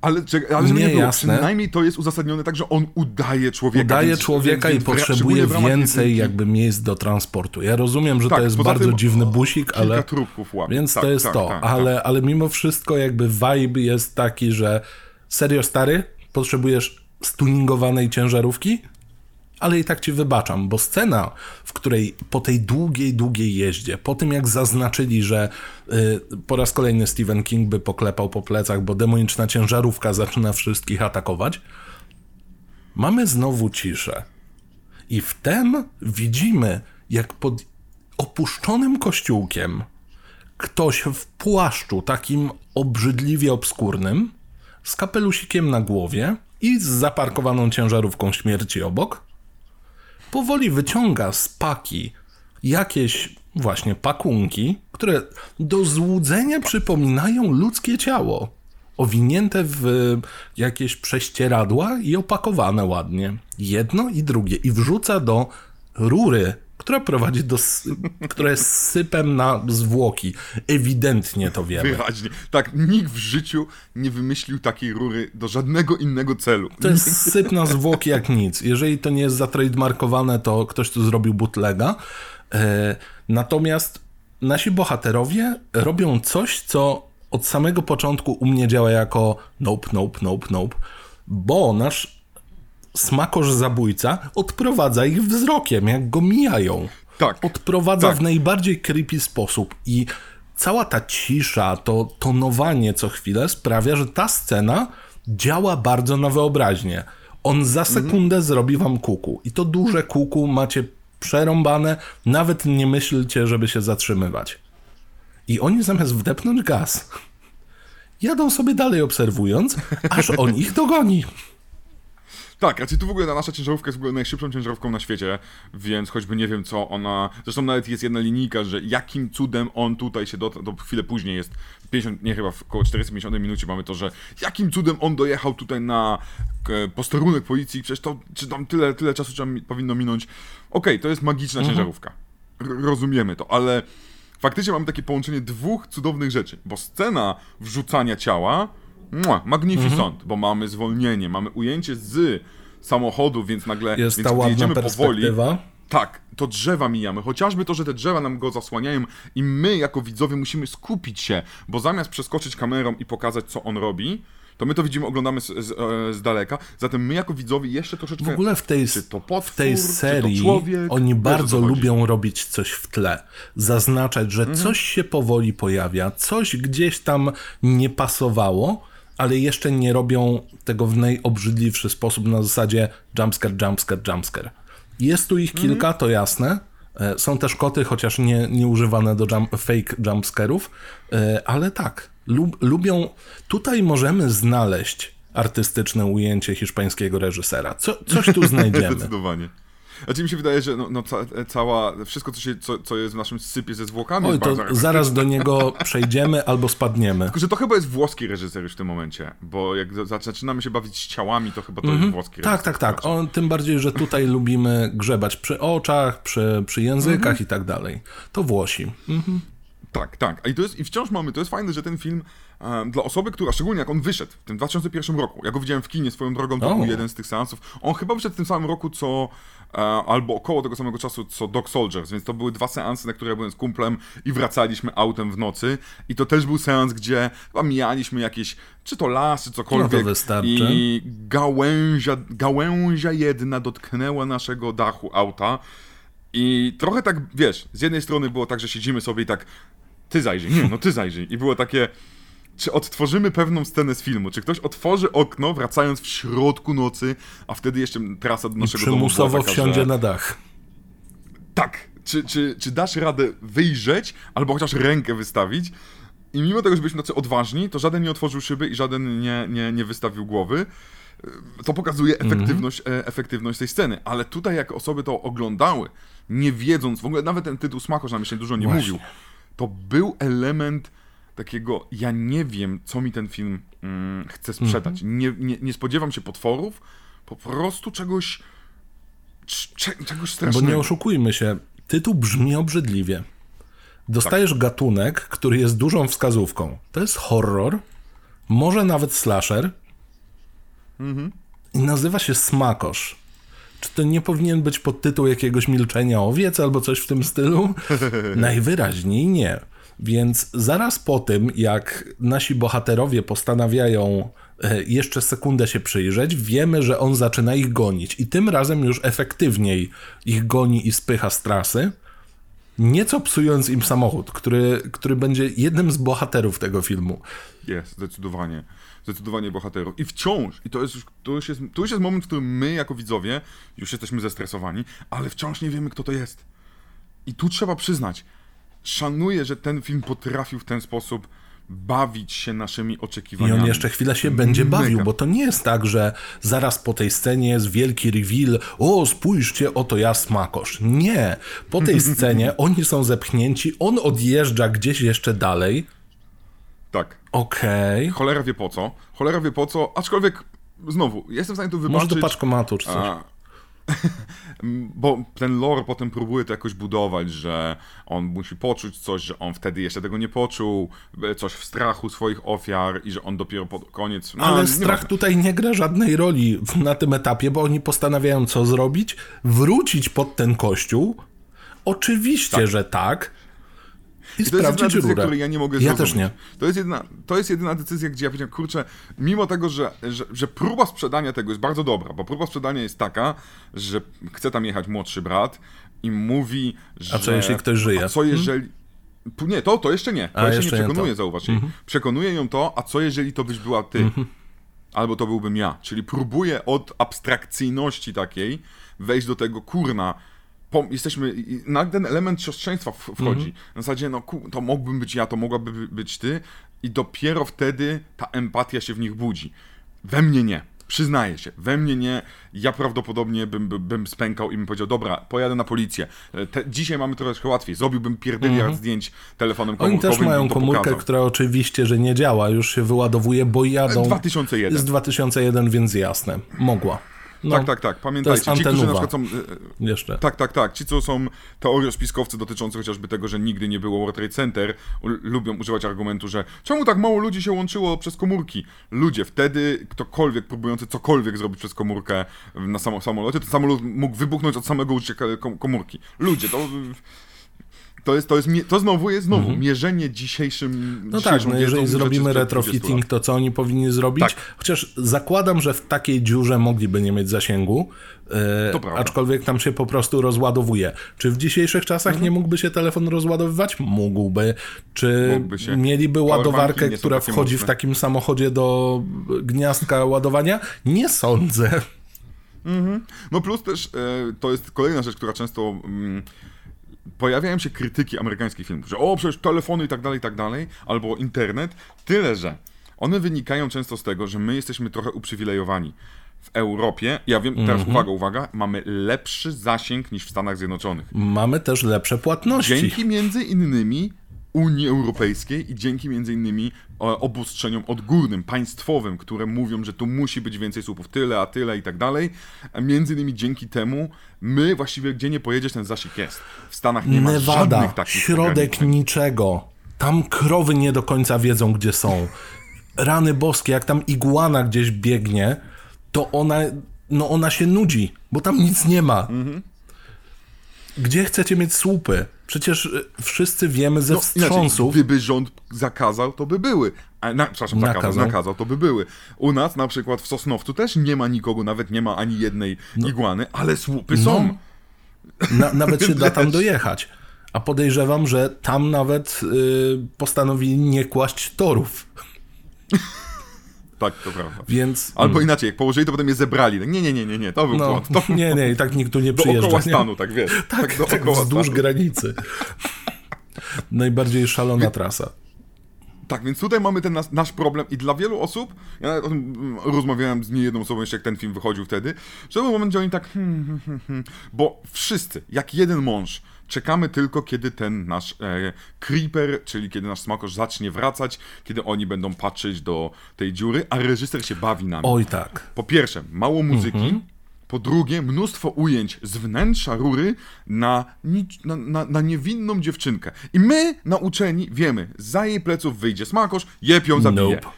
Ale, czekaj, ale nie, Nie, było, jasne. przynajmniej to jest uzasadnione tak, że on udaje człowieka. Udaje więc- człowieka więc- i więc potrzebuje więcej jedynki. jakby miejsc do transportu. Ja rozumiem, że Tak, to jest bardzo tym dziwny busik, ale... trupków łapie. Więc Tak, to jest tak, to, tak, ale, tak. ale mimo wszystko jakby vibe jest taki, że serio stary, potrzebujesz stuningowanej ciężarówki, ale i tak ci wybaczam, bo scena, w której po tej długiej, długiej jeździe, po tym jak zaznaczyli, że y, po raz kolejny Stephen King by poklepał po plecach, bo demoniczna ciężarówka zaczyna wszystkich atakować, mamy znowu ciszę. I wtem widzimy, jak pod opuszczonym kościółkiem ktoś w płaszczu takim obrzydliwie obskurnym, z kapelusikiem na głowie i z zaparkowaną ciężarówką śmierci obok, powoli wyciąga z paki jakieś właśnie pakunki, które do złudzenia przypominają ludzkie ciało. Owinięte w jakieś prześcieradła i opakowane ładnie. Jedno i drugie. I wrzuca do rury, która prowadzi do. która jest sypem na zwłoki. Ewidentnie to wiemy. Wyraźnie. Tak, nikt w życiu nie wymyślił takiej rury do żadnego innego celu. To jest syp na zwłoki jak nic. Jeżeli to nie jest zatrademarkowane, to ktoś tu zrobił bootlega. E, natomiast nasi bohaterowie robią coś, co od samego początku u mnie działa jako nope, nope, nope, nope, bo nasz smakosz zabójca odprowadza ich wzrokiem, jak go mijają. Tak. Odprowadza Tak. w najbardziej creepy sposób i cała ta cisza, to tonowanie co chwilę sprawia, że ta scena działa bardzo na wyobraźnię. On za sekundę zrobi wam kuku i to duże kuku macie przerąbane, nawet nie myślcie, żeby się zatrzymywać. I oni zamiast wdepnąć gaz, jadą sobie dalej obserwując, aż on ich dogoni. Tak, raczej tu w ogóle ta nasza ciężarówka jest w ogóle najszybszą ciężarówką na świecie, więc choćby nie wiem co ona... Zresztą nawet jest jedna linijka, że jakim cudem on tutaj się dotarł, to chwilę później jest, 50, nie chyba w około 450 minucie mamy to, że jakim cudem on dojechał tutaj na e, posterunek policji, przecież to, czy tam tyle, tyle czasu trzeba, powinno minąć. Okej, to jest magiczna ciężarówka. R- rozumiemy to, ale faktycznie mamy takie połączenie dwóch cudownych rzeczy, bo scena wrzucania ciała, mua, magnificent, Mhm. bo mamy zwolnienie, mamy ujęcie z samochodu, więc nagle Jest więc ta ładna jedziemy powoli, tak, to drzewa mijamy. Chociażby to, że te drzewa nam go zasłaniają i my jako widzowie musimy skupić się, bo zamiast przeskoczyć kamerą i pokazać, co on robi, to my to widzimy, oglądamy z, z, e, z daleka. Zatem my jako widzowie jeszcze troszeczkę... W ogóle w tej, potwór, w tej serii człowiek, oni bardzo lubią robić coś w tle. Zaznaczać, że Mhm. coś się powoli pojawia, coś gdzieś tam nie pasowało, ale jeszcze nie robią tego w najobrzydliwszy sposób na zasadzie jumpscare, jumpscare, jumpscare. Jest tu ich kilka, to jasne. E, Są też koty, chociaż nie, nie używane do jump, fake jumpscarów, e, ale tak, lub, lubią. Tutaj możemy znaleźć artystyczne ujęcie hiszpańskiego reżysera. Co, coś tu znajdziemy. Zdecydowanie. Znaczy mi się wydaje, że no, no ca, cała, wszystko co, się, co, co jest w naszym sypie ze zwłokami Oj, to bardzo zaraz do niego przejdziemy albo spadniemy. Tylko, że to chyba jest włoski reżyser już w tym momencie, bo jak za- zaczynamy się bawić z ciałami, to chyba to jest włoski reżyser. Tak, tak, tak. O, tym bardziej, że tutaj lubimy grzebać przy oczach, przy, przy językach Mhm. i tak dalej. To Włosi. Tak, tak. I, to jest, I wciąż mamy, to jest fajne, że ten film e, dla osoby, która, szczególnie jak on wyszedł w tym 2001 roku, ja go widziałem w kinie swoją drogą, to O. był jeden z tych seansów, on chyba wyszedł w tym samym roku, co albo około tego samego czasu, co Dog Soldiers, więc to były dwa seansy, na które ja byłem z kumplem i wracaliśmy autem w nocy. I to też był seans, gdzie chyba mijaliśmy jakieś, czy to las, czy cokolwiek. No i gałęzia, gałęzia jedna dotknęła naszego dachu auta. I trochę tak, wiesz, z jednej strony było tak, że siedzimy sobie i tak, ty zajrzyj, nie, no ty zajrzyj. I było takie, czy odtworzymy pewną scenę z filmu, czy ktoś otworzy okno, wracając w środku nocy, a wtedy jeszcze trasa do naszego domu była taka, wsiądzie że... na dach. Tak, czy, czy, czy dasz radę wyjrzeć, albo chociaż rękę wystawić, i mimo tego, że byliśmy tacy odważni, to żaden nie otworzył szyby i żaden nie, nie, nie wystawił głowy. To pokazuje efektywność, e, efektywność tej sceny. Ale tutaj, jak osoby to oglądały, nie wiedząc, w ogóle nawet ten tytuł Smakosz nam się dużo nie Właśnie. mówił, to był element takiego, ja nie wiem, co mi ten film mm, chce sprzedać. Nie, nie, nie spodziewam się potworów, po prostu czegoś, cze- czegoś Bo strasznego. nie oszukujmy się, tytuł brzmi obrzydliwie. Dostajesz Tak. gatunek, który jest dużą wskazówką. To jest horror, może nawet slasher Mhm. i nazywa się Smakosz. Czy to nie powinien być podtytuł jakiegoś milczenia owiec albo coś w tym stylu? Najwyraźniej nie. Więc zaraz po tym, jak nasi bohaterowie postanawiają e, jeszcze sekundę się przyjrzeć, wiemy, że on zaczyna ich gonić. I tym razem już efektywniej ich goni i spycha z trasy. Nieco psując im samochód, który, który będzie jednym z bohaterów tego filmu. Jest, zdecydowanie. Zdecydowanie bohaterów. I wciąż, i to, jest, to, już jest, to już jest moment, w którym my, jako widzowie, już jesteśmy zestresowani, ale wciąż nie wiemy, kto to jest. I tu trzeba przyznać, szanuję, że ten film potrafił w ten sposób bawić się naszymi I oczekiwaniami. on jeszcze chwilę się będzie bawił, bo to nie jest tak, że zaraz po tej scenie jest wielki reveal, o spójrzcie, oto ja smakosz. Nie. Po tej scenie oni są zepchnięci, on odjeżdża gdzieś jeszcze dalej. Tak. Okej. Cholera wie po co. Cholera wie po co, aczkolwiek, znowu, jestem w stanie tu Może wybaczyć... do paczkomatu czy coś. A, bo ten lore potem próbuje to jakoś budować, że on musi poczuć coś, że on wtedy jeszcze tego nie poczuł, e, coś w strachu swoich ofiar i że on dopiero pod koniec... No, Ale nie strach ważne. tutaj nie gra żadnej roli na tym etapie, bo oni postanawiają co zrobić? Wrócić pod ten kościół? Oczywiście, że tak. I, I to jest sprawdzić decyzja, rurę. której ja nie mogę Ja zrozumieć. też nie. To jest, jedyna, to jest jedyna decyzja, gdzie ja powiedziałem, kurczę, mimo tego, że, że, że próba sprzedania tego jest bardzo dobra, bo próba sprzedania jest taka, że chce tam jechać młodszy brat i mówi, że... A co jeśli ktoś żyje? A co jeżeli... P- Nie, to, to jeszcze nie. To A, jeszcze, jeszcze nie nie przekonuje, to. zauważ. jej. Przekonuje ją to, a co jeżeli to byś była ty? Albo to byłbym ja. Czyli próbuje od abstrakcyjności takiej wejść do tego, kurna, jesteśmy, i- i- na ten element siostrzeństwa wchodzi. Na zasadzie, no to mógłbym być ja, to mogłaby by- być ty i dopiero wtedy ta empatia się w nich budzi. We mnie nie. Przyznaję się, we mnie nie. Ja prawdopodobnie bym, bym, spękał i bym powiedział, dobra, pojadę na policję. E, Te, dzisiaj mamy troszkę łatwiej. Zrobiłbym pierdyliard zdjęć telefonem Oni komórkowym. też mają komórkę, pokazał. która oczywiście, że nie działa, już się wyładowuje, bo jadą. 2001. Z 2001, więc jasne. Mogła. No, tak, tak, tak, pamiętajcie. Ci, którzy na przykład są... e, Jeszcze. Tak, tak, tak. Ci, co są teoriospiskowcy dotyczący chociażby tego, że nigdy nie było World Trade Center, lubią używać argumentu, że czemu tak mało ludzi się łączyło przez komórki? Ludzie, wtedy ktokolwiek próbujący cokolwiek zrobić przez komórkę na samo, samolocie, to samolot mógł wybuchnąć od samego użycia komórki. Ludzie, to... To jest, to jest, to znowu jest znowu mierzenie dzisiejszym Mhm. No tak, no jeżeli zrobimy sprzed 20 retrofitting, to co oni powinni zrobić? Tak. Chociaż zakładam, że w takiej dziurze mogliby nie mieć zasięgu, e, aczkolwiek tam się po prostu rozładowuje. Czy w dzisiejszych czasach Mhm. nie mógłby się telefon rozładowywać? Mógłby. Czy Mógłby się. mieliby ładowarkę, która wchodzi w mocne. takim samochodzie do gniazdka ładowania? Nie sądzę. No plus też e, to jest kolejna rzecz, która często mm, pojawiają się krytyki amerykańskich filmów, że o, przecież telefony i tak dalej, i tak dalej, albo internet, tyle że one wynikają często z tego, że my jesteśmy trochę uprzywilejowani. W Europie, ja wiem, teraz Mhm. uwaga, uwaga, mamy lepszy zasięg niż w Stanach Zjednoczonych. Mamy też lepsze płatności. Dzięki między innymi Unii Europejskiej i dzięki między innymi e, obostrzeniom odgórnym, państwowym, które mówią, że tu musi być więcej słupów, tyle, a tyle i tak dalej. A między innymi dzięki temu my właściwie gdzie nie pojedziesz, ten zasięg jest. W Stanach nie ma Nevada, żadnych takich środek niczego. Tam krowy nie do końca wiedzą, gdzie są. Rany boskie, jak tam iguana gdzieś biegnie, to ona, no ona się nudzi, bo tam nic nie ma. Mhm. Gdzie chcecie mieć słupy? Przecież y, wszyscy wiemy ze No, inaczej, wstrząsów. gdyby rząd zakazał, to by były. A, na, przepraszam, zakazał, Nakazał. nakazał, to by były. U nas na przykład w Sosnowcu też nie ma nikogo, nawet nie ma ani jednej iguany, ale słupy są. Na, nawet się da tam dojechać. A podejrzewam, że tam nawet y, postanowili nie kłaść torów. Tak, to prawda. Więc. Albo inaczej, jak położyli, to potem je zebrali. Tak, Nie, nie, nie, nie, nie, to był no, błąd. To nie, nie, i tak nikt tu nie przyjeżdża. dookoła stanu, tak wiesz. Tak, tak, dookoła wzdłuż stanu. granicy. Najbardziej szalona trasa. Tak, więc tutaj mamy ten nas, nasz problem i dla wielu osób, ja o tym mm, rozmawiałem z niejedną osobą jeszcze jak ten film wychodził wtedy, że był moment, gdzie oni tak hmm, hmm, hmm, hmm, bo wszyscy, jak jeden mąż, czekamy tylko kiedy ten nasz e, creeper, czyli kiedy nasz smakosz zacznie wracać, kiedy oni będą patrzeć do tej dziury, a reżyser się bawi nami. Oj tak. Po pierwsze, mało muzyki. Po drugie, mnóstwo ujęć z wnętrza rury na, na, na, na niewinną dziewczynkę. I my, nauczeni, wiemy, za jej pleców wyjdzie smakosz, jeb ją zabije. Nope.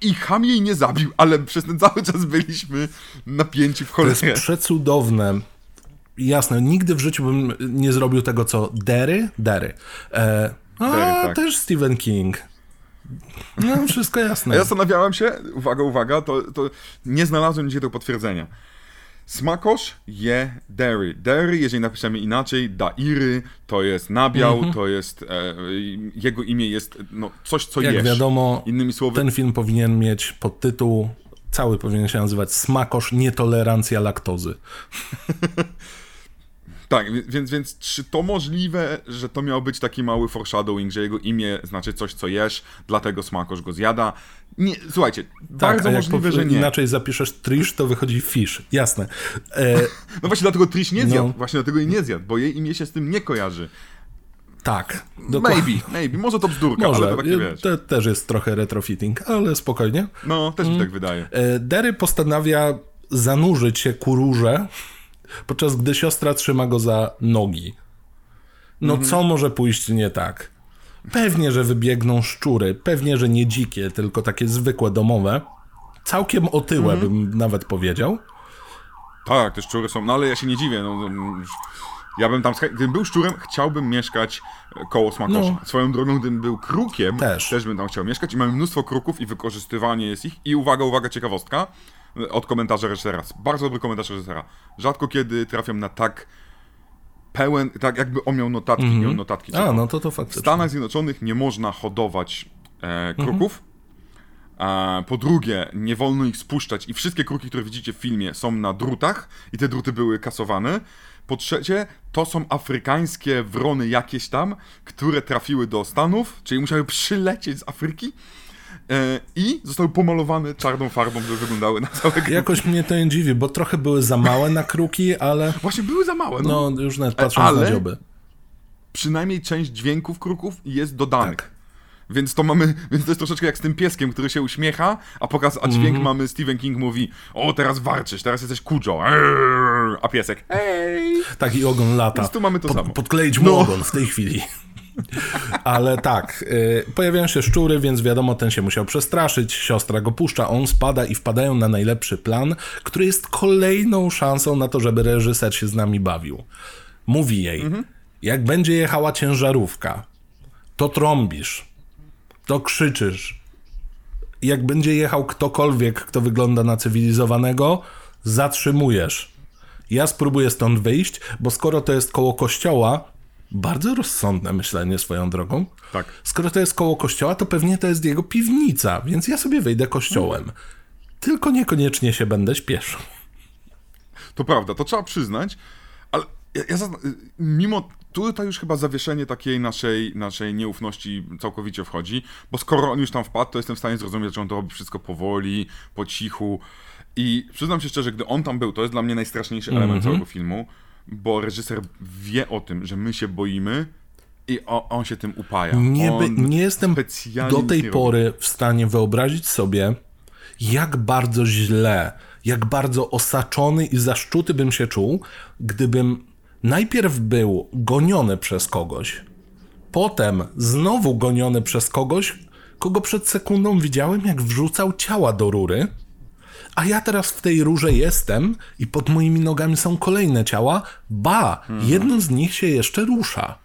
I Ham jej nie zabił, ale przez ten cały czas byliśmy napięci w To jest cholerę. przecudowne. Jasne, nigdy w życiu bym nie zrobił tego, co Derry. Derry. E, a, Derry, tak. też Stephen King. No, wszystko jasne. Ja zastanawiałem się, uwaga, uwaga, to, to nie znalazłem nigdzie tego potwierdzenia. Smakosz je Derry. Derry, jeżeli napiszemy inaczej, Dairy, to jest nabiał, Mhm. to jest, e, jego imię jest no, coś, co Jak jesz. wiadomo, Innymi słowy, ten film powinien mieć podtytuł, cały powinien się nazywać Smakosz nietolerancja laktozy. Tak, więc, więc czy to możliwe, że to miał być taki mały foreshadowing, że jego imię znaczy coś, co jesz, dlatego smakosz go zjada? Nie, słuchajcie, bardzo Tak, jak możliwe, po- że nie. inaczej zapiszesz Trish, to wychodzi Fish. Jasne. E, No właśnie dlatego Trish nie zjadł, No. właśnie dlatego jej nie zjadł, bo jej imię się z tym nie kojarzy. tak. dokładnie. Maybe, maybe, może to bzdurka, Może. ale to takie wiesz. To też jest trochę retrofitting, ale spokojnie. No, też mi Mm. tak wydaje. E, Derry postanawia zanurzyć się ku podczas gdy siostra trzyma go za nogi. No Mhm. co może pójść nie tak? Pewnie, że wybiegną szczury, pewnie, że nie dzikie, tylko takie zwykłe domowe. Całkiem otyłe Mhm. bym nawet powiedział. Tak, te szczury są, no ale ja się nie dziwię, no, no ja bym tam, gdybym był szczurem, chciałbym mieszkać e, koło smakosza. No. Swoją drogą, gdybym był krukiem, Też. też bym tam chciał mieszkać i mamy mnóstwo kruków i wykorzystywanie jest ich. I uwaga, uwaga, ciekawostka od komentarza reżysera. Bardzo dobry komentarz reżysera. Rzadko kiedy trafiam na tak pełen, tak jakby on miał notatki, miał notatki. A, no to to W faktycznie. Stanach Zjednoczonych nie można hodować e, kruków. A po drugie, nie wolno ich spuszczać i wszystkie kruki, które widzicie w filmie są na drutach i te druty były kasowane. Po trzecie, to są afrykańskie wrony jakieś tam, które trafiły do Stanów, czyli musiały przylecieć z Afryki e, i zostały pomalowane czarną farbą, żeby wyglądały na całe kruki. Jakoś mnie to nie dziwi, bo trochę były za małe na kruki, ale Właśnie były za małe, no. no już nawet patrząc ale- na dzioby. Przynajmniej część dźwięków kruków jest dodanych. Tak. Więc to mamy, więc to jest troszeczkę jak z tym pieskiem, który się uśmiecha, a pokaz, a dźwięk Mhm. mamy, Stephen King mówi, o teraz warczysz, teraz jesteś kujo, a piesek, hej. Taki ogon lata. Więc tu mamy to samo. Podkleić mu No. ogon w tej chwili. Ale tak, y, pojawiają się szczury, więc wiadomo, ten się musiał przestraszyć, siostra go puszcza, on spada i wpadają na najlepszy plan, który jest kolejną szansą na to, żeby reżyser się z nami bawił. Mówi jej, jak będzie jechała ciężarówka, to trąbisz, to krzyczysz. Jak będzie jechał ktokolwiek, kto wygląda na cywilizowanego, zatrzymujesz. Ja spróbuję stąd wyjść, bo skoro to jest koło kościoła, bardzo rozsądne myślenie swoją drogą. Tak. Skoro to jest koło kościoła, to pewnie to jest jego piwnica, więc ja sobie wyjdę kościołem. Tylko niekoniecznie się będę śpieszył. To prawda, to trzeba przyznać, ale ja, ja mimo tutaj już chyba zawieszenie takiej naszej, naszej nieufności całkowicie wchodzi, bo skoro on już tam wpadł, to jestem w stanie zrozumieć, że on to robi wszystko powoli, po cichu i przyznam się szczerze, gdy on tam był, to jest dla mnie najstraszniejszy element całego filmu, bo reżyser wie o tym, że my się boimy i on, on się tym upaja. Nie, by, nie jestem do tej nie robi. pory w stanie wyobrazić sobie, jak bardzo źle, jak bardzo osaczony i zaszczuty bym się czuł, gdybym najpierw był goniony przez kogoś, potem znowu goniony przez kogoś, kogo przed sekundą widziałem, jak wrzucał ciała do rury, a ja teraz w tej rurze jestem i pod moimi nogami są kolejne ciała, ba, jedno z nich się jeszcze rusza.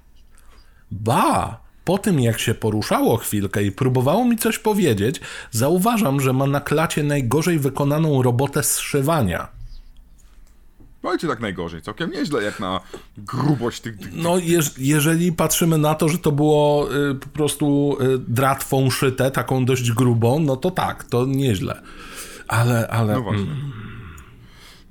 Ba! Po tym, jak się poruszało chwilkę i próbowało mi coś powiedzieć, zauważam, że ma na klacie najgorzej wykonaną robotę zszywania. Ojcie tak najgorzej, całkiem nieźle jak na grubość tych... tych No, jeż, jeżeli patrzymy na to, że to było y, po prostu y, dratwą szyte, taką dość grubą, no to tak, to nieźle. Ale, ale. No właśnie. mm,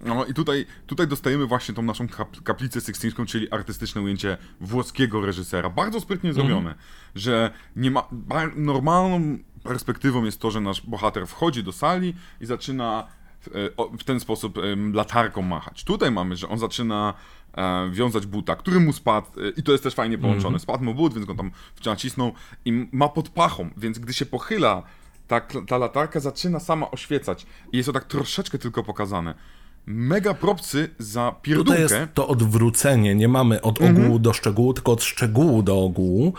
No i tutaj, tutaj dostajemy właśnie tą naszą kap kaplicę sykstyńską, czyli artystyczne ujęcie włoskiego reżysera. Bardzo sprytnie zrobione, że nie ma... Normalną perspektywą jest to, że nasz bohater wchodzi do sali i zaczyna w, e, w ten sposób latarką machać. Tutaj mamy, że on zaczyna e, wiązać buta, który mu spadł e, i to jest też fajnie połączone. Spadł mu but, więc go tam nacisnął i ma pod pachą, więc gdy się pochyla ta, ta latarka zaczyna sama oświecać i jest to tak troszeczkę tylko pokazane. Mega propsy za pierdółkę. jest to odwrócenie. Nie mamy od ogółu do szczegółu, tylko od szczegółu do ogółu.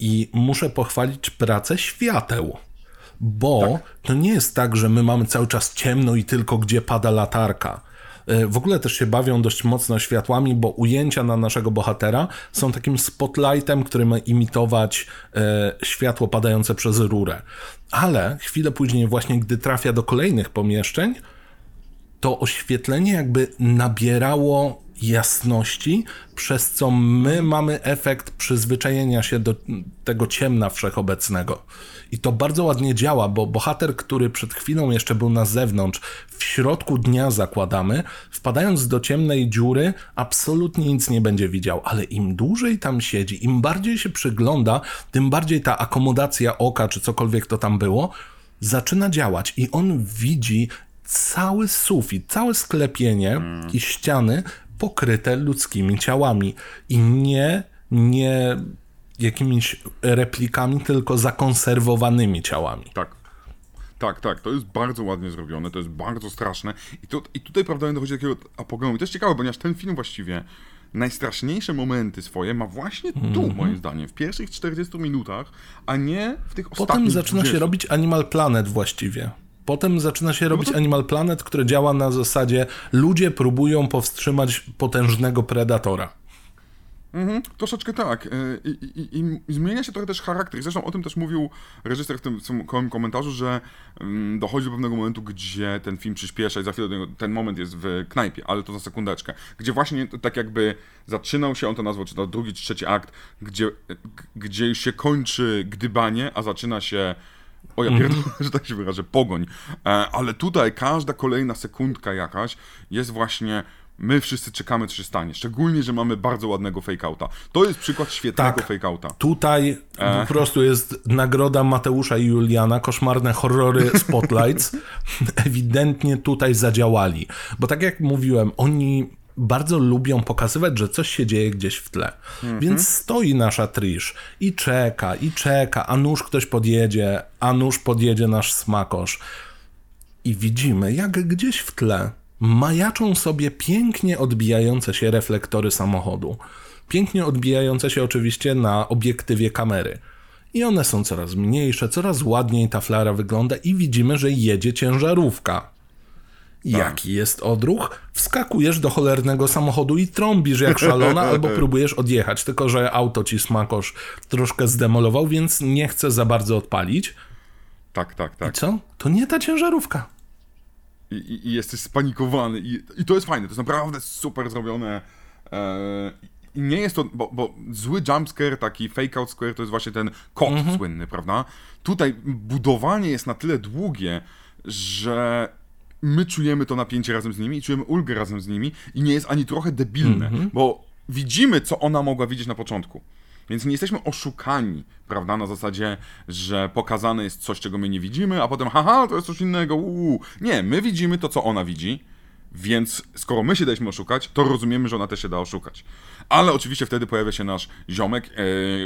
I muszę pochwalić pracę świateł. Bo to nie jest tak, że my mamy cały czas ciemno i tylko gdzie pada latarka. E, W ogóle też się bawią dość mocno światłami, bo ujęcia na naszego bohatera są takim spotlightem, który ma imitować e, światło padające przez rurę. Ale chwilę później, właśnie gdy trafia do kolejnych pomieszczeń, to oświetlenie jakby nabierało jasności, przez co my mamy efekt przyzwyczajenia się do tego ciemna wszechobecnego. I to bardzo ładnie działa, bo bohater, który przed chwilą jeszcze był na zewnątrz, w środku dnia zakładamy, wpadając do ciemnej dziury, absolutnie nic nie będzie widział, ale im dłużej tam siedzi, im bardziej się przygląda, tym bardziej ta akomodacja oka, czy cokolwiek to tam było, zaczyna działać. I on widzi cały sufit, całe sklepienie i ściany pokryte ludzkimi ciałami. I nie, nie jakimiś replikami, tylko zakonserwowanymi ciałami. Tak. Tak, tak, to jest bardzo ładnie zrobione, to jest bardzo straszne. I, to, i tutaj, prawda, dochodzi do takiego apogeum. I to jest ciekawe, ponieważ ten film właściwie najstraszniejsze momenty swoje ma właśnie tu, Mhm. moim zdaniem, w pierwszych 40 minutach, a nie w tych ostatnich Potem zaczyna 20. się robić Animal Planet właściwie. Potem zaczyna się robić to- Animal Planet, które działa na zasadzie ludzie próbują powstrzymać potężnego predatora. Mhm, troszeczkę tak. Y, I, i, i, zmienia się trochę też charakter. I Zresztą o tym też mówił reżyser w tym, komentarzu, że mm, dochodzi do pewnego momentu, gdzie ten film przyspiesza i za chwilę ten moment jest w knajpie, ale to za sekundeczkę. Gdzie właśnie tak jakby zaczynał się, on to nazwał, czy to drugi, czy trzeci akt, gdzie, gdzie już się kończy gdybanie, a zaczyna się o ja pierdolę, że tak się wyrażę, pogoń. E, ale tutaj każda kolejna sekundka jakaś jest właśnie my wszyscy czekamy, co się stanie. Szczególnie, że mamy bardzo ładnego fake-outa. To jest przykład świetnego Tak. fake-outa. Tutaj po prostu jest nagroda Mateusza i Juliana, koszmarne horrory Spotlights. Ewidentnie tutaj zadziałali. Bo tak jak mówiłem, oni bardzo lubią pokazywać, że coś się dzieje gdzieś w tle. Mhm. Więc stoi nasza Trish i czeka, i czeka, a nuż ktoś podjedzie, a nuż podjedzie nasz smakosz. I widzimy, jak gdzieś w tle majaczą sobie pięknie odbijające się reflektory samochodu. Pięknie odbijające się oczywiście na obiektywie kamery. I one są coraz mniejsze, coraz ładniej ta flara wygląda i widzimy, że jedzie ciężarówka. Jaki jest odruch? Wskakujesz do cholernego samochodu i trąbisz jak szalona, albo próbujesz odjechać, tylko że auto ci smakosz troszkę zdemolował, więc nie chce za bardzo odpalić. Tak, tak, tak. I co? To nie ta ciężarówka. I, i, i jesteś spanikowany. I, I to jest fajne, to jest naprawdę super zrobione. Eee, I nie jest to, bo, bo zły jumpscare, taki fake out square, to jest właśnie ten kot mhm. słynny, prawda? Tutaj budowanie jest na tyle długie, że my czujemy to napięcie razem z nimi i czujemy ulgę razem z nimi i nie jest ani trochę debilne, mm -hmm. bo widzimy, co ona mogła widzieć na początku. Więc nie jesteśmy oszukani, prawda, na zasadzie, że pokazane jest coś, czego my nie widzimy, a potem haha, to jest coś innego, uuu. Nie, my widzimy to, co ona widzi, więc skoro my się daliśmy oszukać, to rozumiemy, że ona też się da oszukać. Ale oczywiście wtedy pojawia się nasz ziomek, e,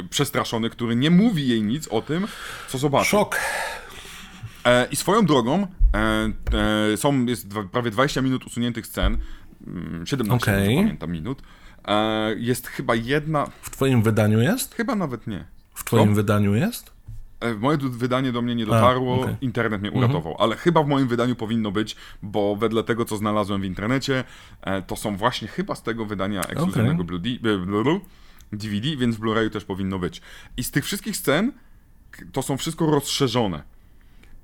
przestraszony, który nie mówi jej nic o tym, co zobaczy. Szok. E, I swoją drogą e, e, są, jest prawie 20 minut usuniętych scen, 17 mm, okay. pamiętam minut. Jest chyba jedna... W twoim wydaniu jest? Chyba nawet nie. W twoim Co? wydaniu jest? Moje wydanie do mnie nie dotarło, A, okay. internet mnie mhm. uratował, ale chyba w moim wydaniu powinno być, bo wedle tego, co znalazłem w internecie, to są właśnie chyba z tego wydania ekskluzywnego okay. DVD, więc w Blu-rayu też powinno być. I z tych wszystkich scen to są wszystko rozszerzone.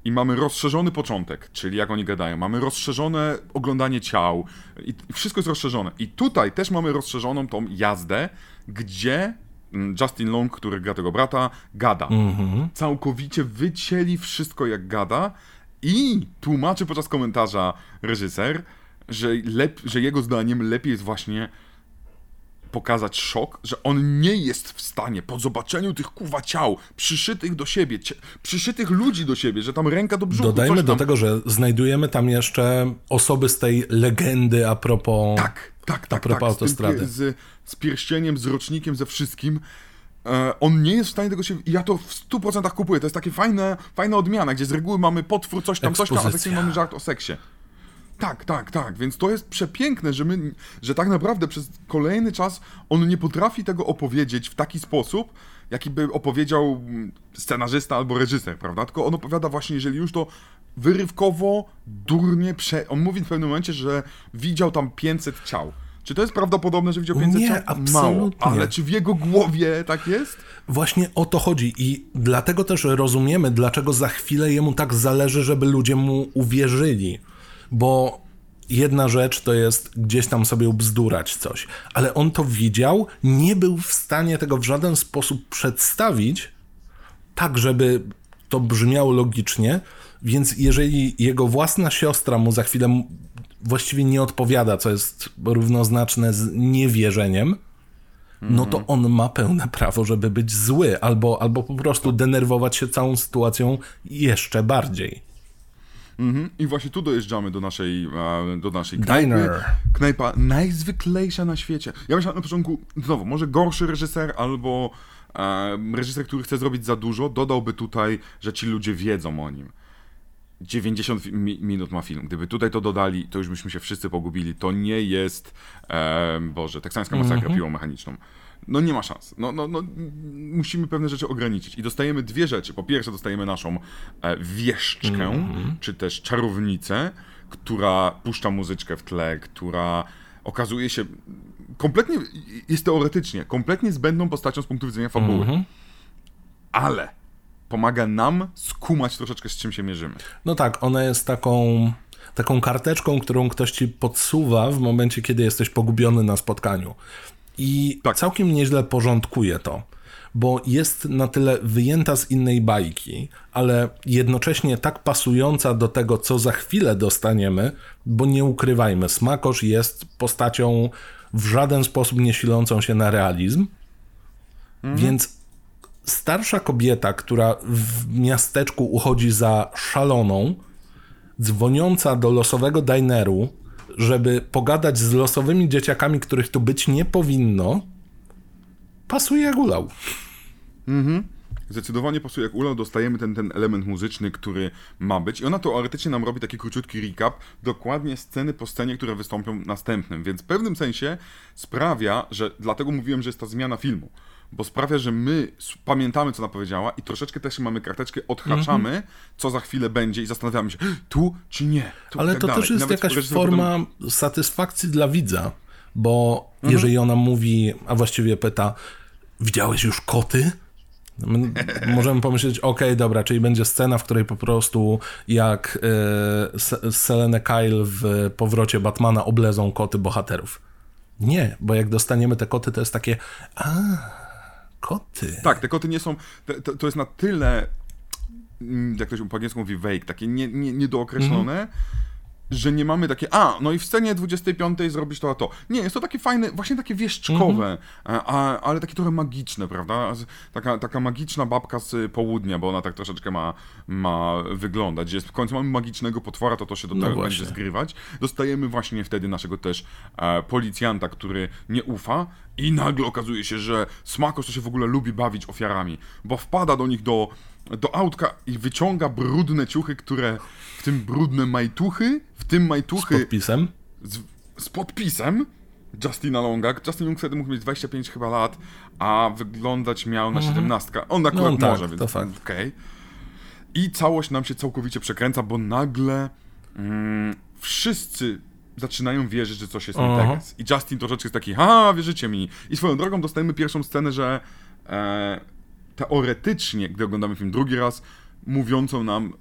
I mamy rozszerzony początek, czyli jak oni gadają, mamy rozszerzone oglądanie ciał i wszystko jest rozszerzone. I tutaj też mamy rozszerzoną tą jazdę, gdzie mm, Justin Long, który gra tego brata, gada. Mm-hmm. Całkowicie wycięli wszystko jak gada i tłumaczy podczas komentarza reżyser, że, lep- że jego zdaniem lepiej jest właśnie pokazać szok, że on nie jest w stanie po zobaczeniu tych kuwa ciał, przyszytych do siebie, przyszytych ludzi do siebie, że tam ręka do brzuchu. Dodajmy tam... do tego, że znajdujemy tam jeszcze osoby z tej legendy a propos. Tak, tak, tak. A propos tak, autostrady. Z, z, z pierścieniem, z rocznikiem, ze wszystkim. E, on nie jest w stanie tego się. Ja to w 100% kupuję. To jest takie fajne, fajna odmiana, gdzie z reguły mamy potwór, coś tam, Ekspozycja. coś tam, a za mamy żart o seksie. Tak, tak, tak. Więc to jest przepiękne, że my, że tak naprawdę przez kolejny czas on nie potrafi tego opowiedzieć w taki sposób, jaki by opowiedział scenarzysta albo reżyser, prawda? Tylko on opowiada właśnie, jeżeli już to wyrywkowo, durnie, prze... on mówi w pewnym momencie, że widział tam 500 ciał. Czy to jest prawdopodobne, że widział 500 nie, ciał? Absolutnie. Mało. Ale czy w jego głowie tak jest? Właśnie o to chodzi i dlatego też rozumiemy, dlaczego za chwilę jemu tak zależy, żeby ludzie mu uwierzyli bo jedna rzecz to jest gdzieś tam sobie ubzdurać coś, ale on to widział, nie był w stanie tego w żaden sposób przedstawić, tak żeby to brzmiało logicznie, więc jeżeli jego własna siostra mu za chwilę właściwie nie odpowiada, co jest równoznaczne z niewierzeniem, no to on ma pełne prawo, żeby być zły, albo, albo po prostu denerwować się całą sytuacją jeszcze bardziej. Mhm. I właśnie tu dojeżdżamy do naszej, e, do naszej knajpy. Diner. Knajpa najzwyklejsza na świecie. Ja myślałem na początku, znowu, może gorszy reżyser albo e, reżyser, który chce zrobić za dużo, dodałby tutaj, że ci ludzie wiedzą o nim. 90 mi minut ma film. Gdyby tutaj to dodali, to już byśmy się wszyscy pogubili. To nie jest, e, Boże, teksańska masakra mm -hmm. piłą mechaniczną no nie ma szans. No, no, no, musimy pewne rzeczy ograniczyć. I dostajemy dwie rzeczy. Po pierwsze dostajemy naszą e, wieszczkę, mm -hmm. czy też czarownicę, która puszcza muzyczkę w tle, która okazuje się kompletnie, jest teoretycznie, kompletnie zbędną postacią z punktu widzenia fabuły. Mm -hmm. Ale pomaga nam skumać troszeczkę z czym się mierzymy. No tak, ona jest taką taką karteczką, którą ktoś ci podsuwa w momencie, kiedy jesteś pogubiony na spotkaniu. I tak. całkiem nieźle porządkuje to, bo jest na tyle wyjęta z innej bajki, ale jednocześnie tak pasująca do tego, co za chwilę dostaniemy, bo nie ukrywajmy, Smakosz jest postacią w żaden sposób nie silącą się na realizm, mhm. więc starsza kobieta, która w miasteczku uchodzi za szaloną, dzwoniąca do losowego dineru, żeby pogadać z losowymi dzieciakami, których tu być nie powinno, pasuje jak ulał. Mhm. Zdecydowanie pasuje jak ulał, dostajemy ten, ten element muzyczny, który ma być. I ona teoretycznie nam robi taki króciutki recap, dokładnie sceny po scenie, które wystąpią następnym. Więc w pewnym sensie sprawia, że dlatego mówiłem, że jest ta zmiana filmu. Bo sprawia, że my pamiętamy, co ona powiedziała i troszeczkę też mamy karteczkę, odhaczamy, mm -hmm. co za chwilę będzie i zastanawiamy się, tu czy nie. Tu Ale tak to dalej. też jest jakaś forma potem... satysfakcji dla widza, bo mm -hmm. jeżeli ona mówi, a właściwie pyta, widziałeś już koty? My możemy pomyśleć, ok, dobra, czyli będzie scena, w której po prostu jak e, Selene Kyle w powrocie Batmana oblezą koty bohaterów. Nie, bo jak dostaniemy te koty, to jest takie, a, koty. Tak, te koty nie są, to, to jest na tyle, mm, jak ktoś po angielsku mówi vague, takie nie, nie, niedookreślone, mm -hmm że nie mamy takie, a, no i w scenie 25 zrobisz to a to. Nie, jest to takie fajne, właśnie takie wieszczkowe, mm -hmm. ale takie trochę magiczne, prawda? Taka, taka magiczna babka z południa, bo ona tak troszeczkę ma, ma wyglądać. Jest, w końcu mamy magicznego potwora, to to się do no tego no będzie zgrywać. Dostajemy właśnie wtedy naszego też e, policjanta, który nie ufa i nagle okazuje się, że Smakos to się w ogóle lubi bawić ofiarami, bo wpada do nich do, do autka i wyciąga brudne ciuchy, które w tym brudne majtuchy, w tym majtuchy... Z podpisem? Z, z podpisem Justina Longa. Justin Long wtedy mógł mieć 25 chyba lat, a wyglądać miał na 17. Mhm. On akurat no, tak, może, więc okej. Okay. I całość nam się całkowicie przekręca, bo nagle mm, wszyscy zaczynają wierzyć, że coś jest nie tak. I Justin troszeczkę jest taki, ha, wierzycie mi. I swoją drogą dostajemy pierwszą scenę, że e, teoretycznie, gdy oglądamy film drugi raz, mówiącą nam,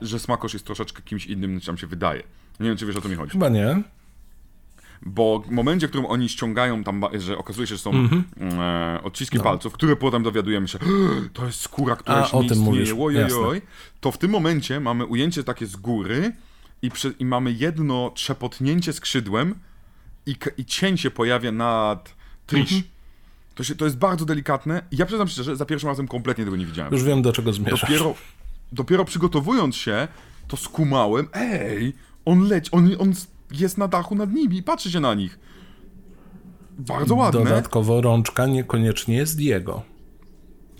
że Smakosz jest troszeczkę kimś innym niż nam się wydaje. Nie wiem, czy wiesz o co mi chodzi. Chyba nie. Bo w momencie, w którym oni ściągają tam, że okazuje się, że są mm -hmm. e, odciski no. palców, które potem dowiadujemy się, to jest skóra, która A, się nie istnieje, oj, to w tym momencie mamy ujęcie takie z góry i, przy, i mamy jedno trzepotnięcie skrzydłem i, i cień się pojawia nad Trish. Mm -hmm. To, się, to jest bardzo delikatne ja przyznam szczerze, za pierwszym razem kompletnie tego nie widziałem. Już wiem, do czego zmierzasz. Dopiero, dopiero przygotowując się, to skumałem, ej, on leci, on, on jest na dachu nad nimi i patrzy się na nich. Bardzo ładne. Dodatkowo rączka niekoniecznie jest jego.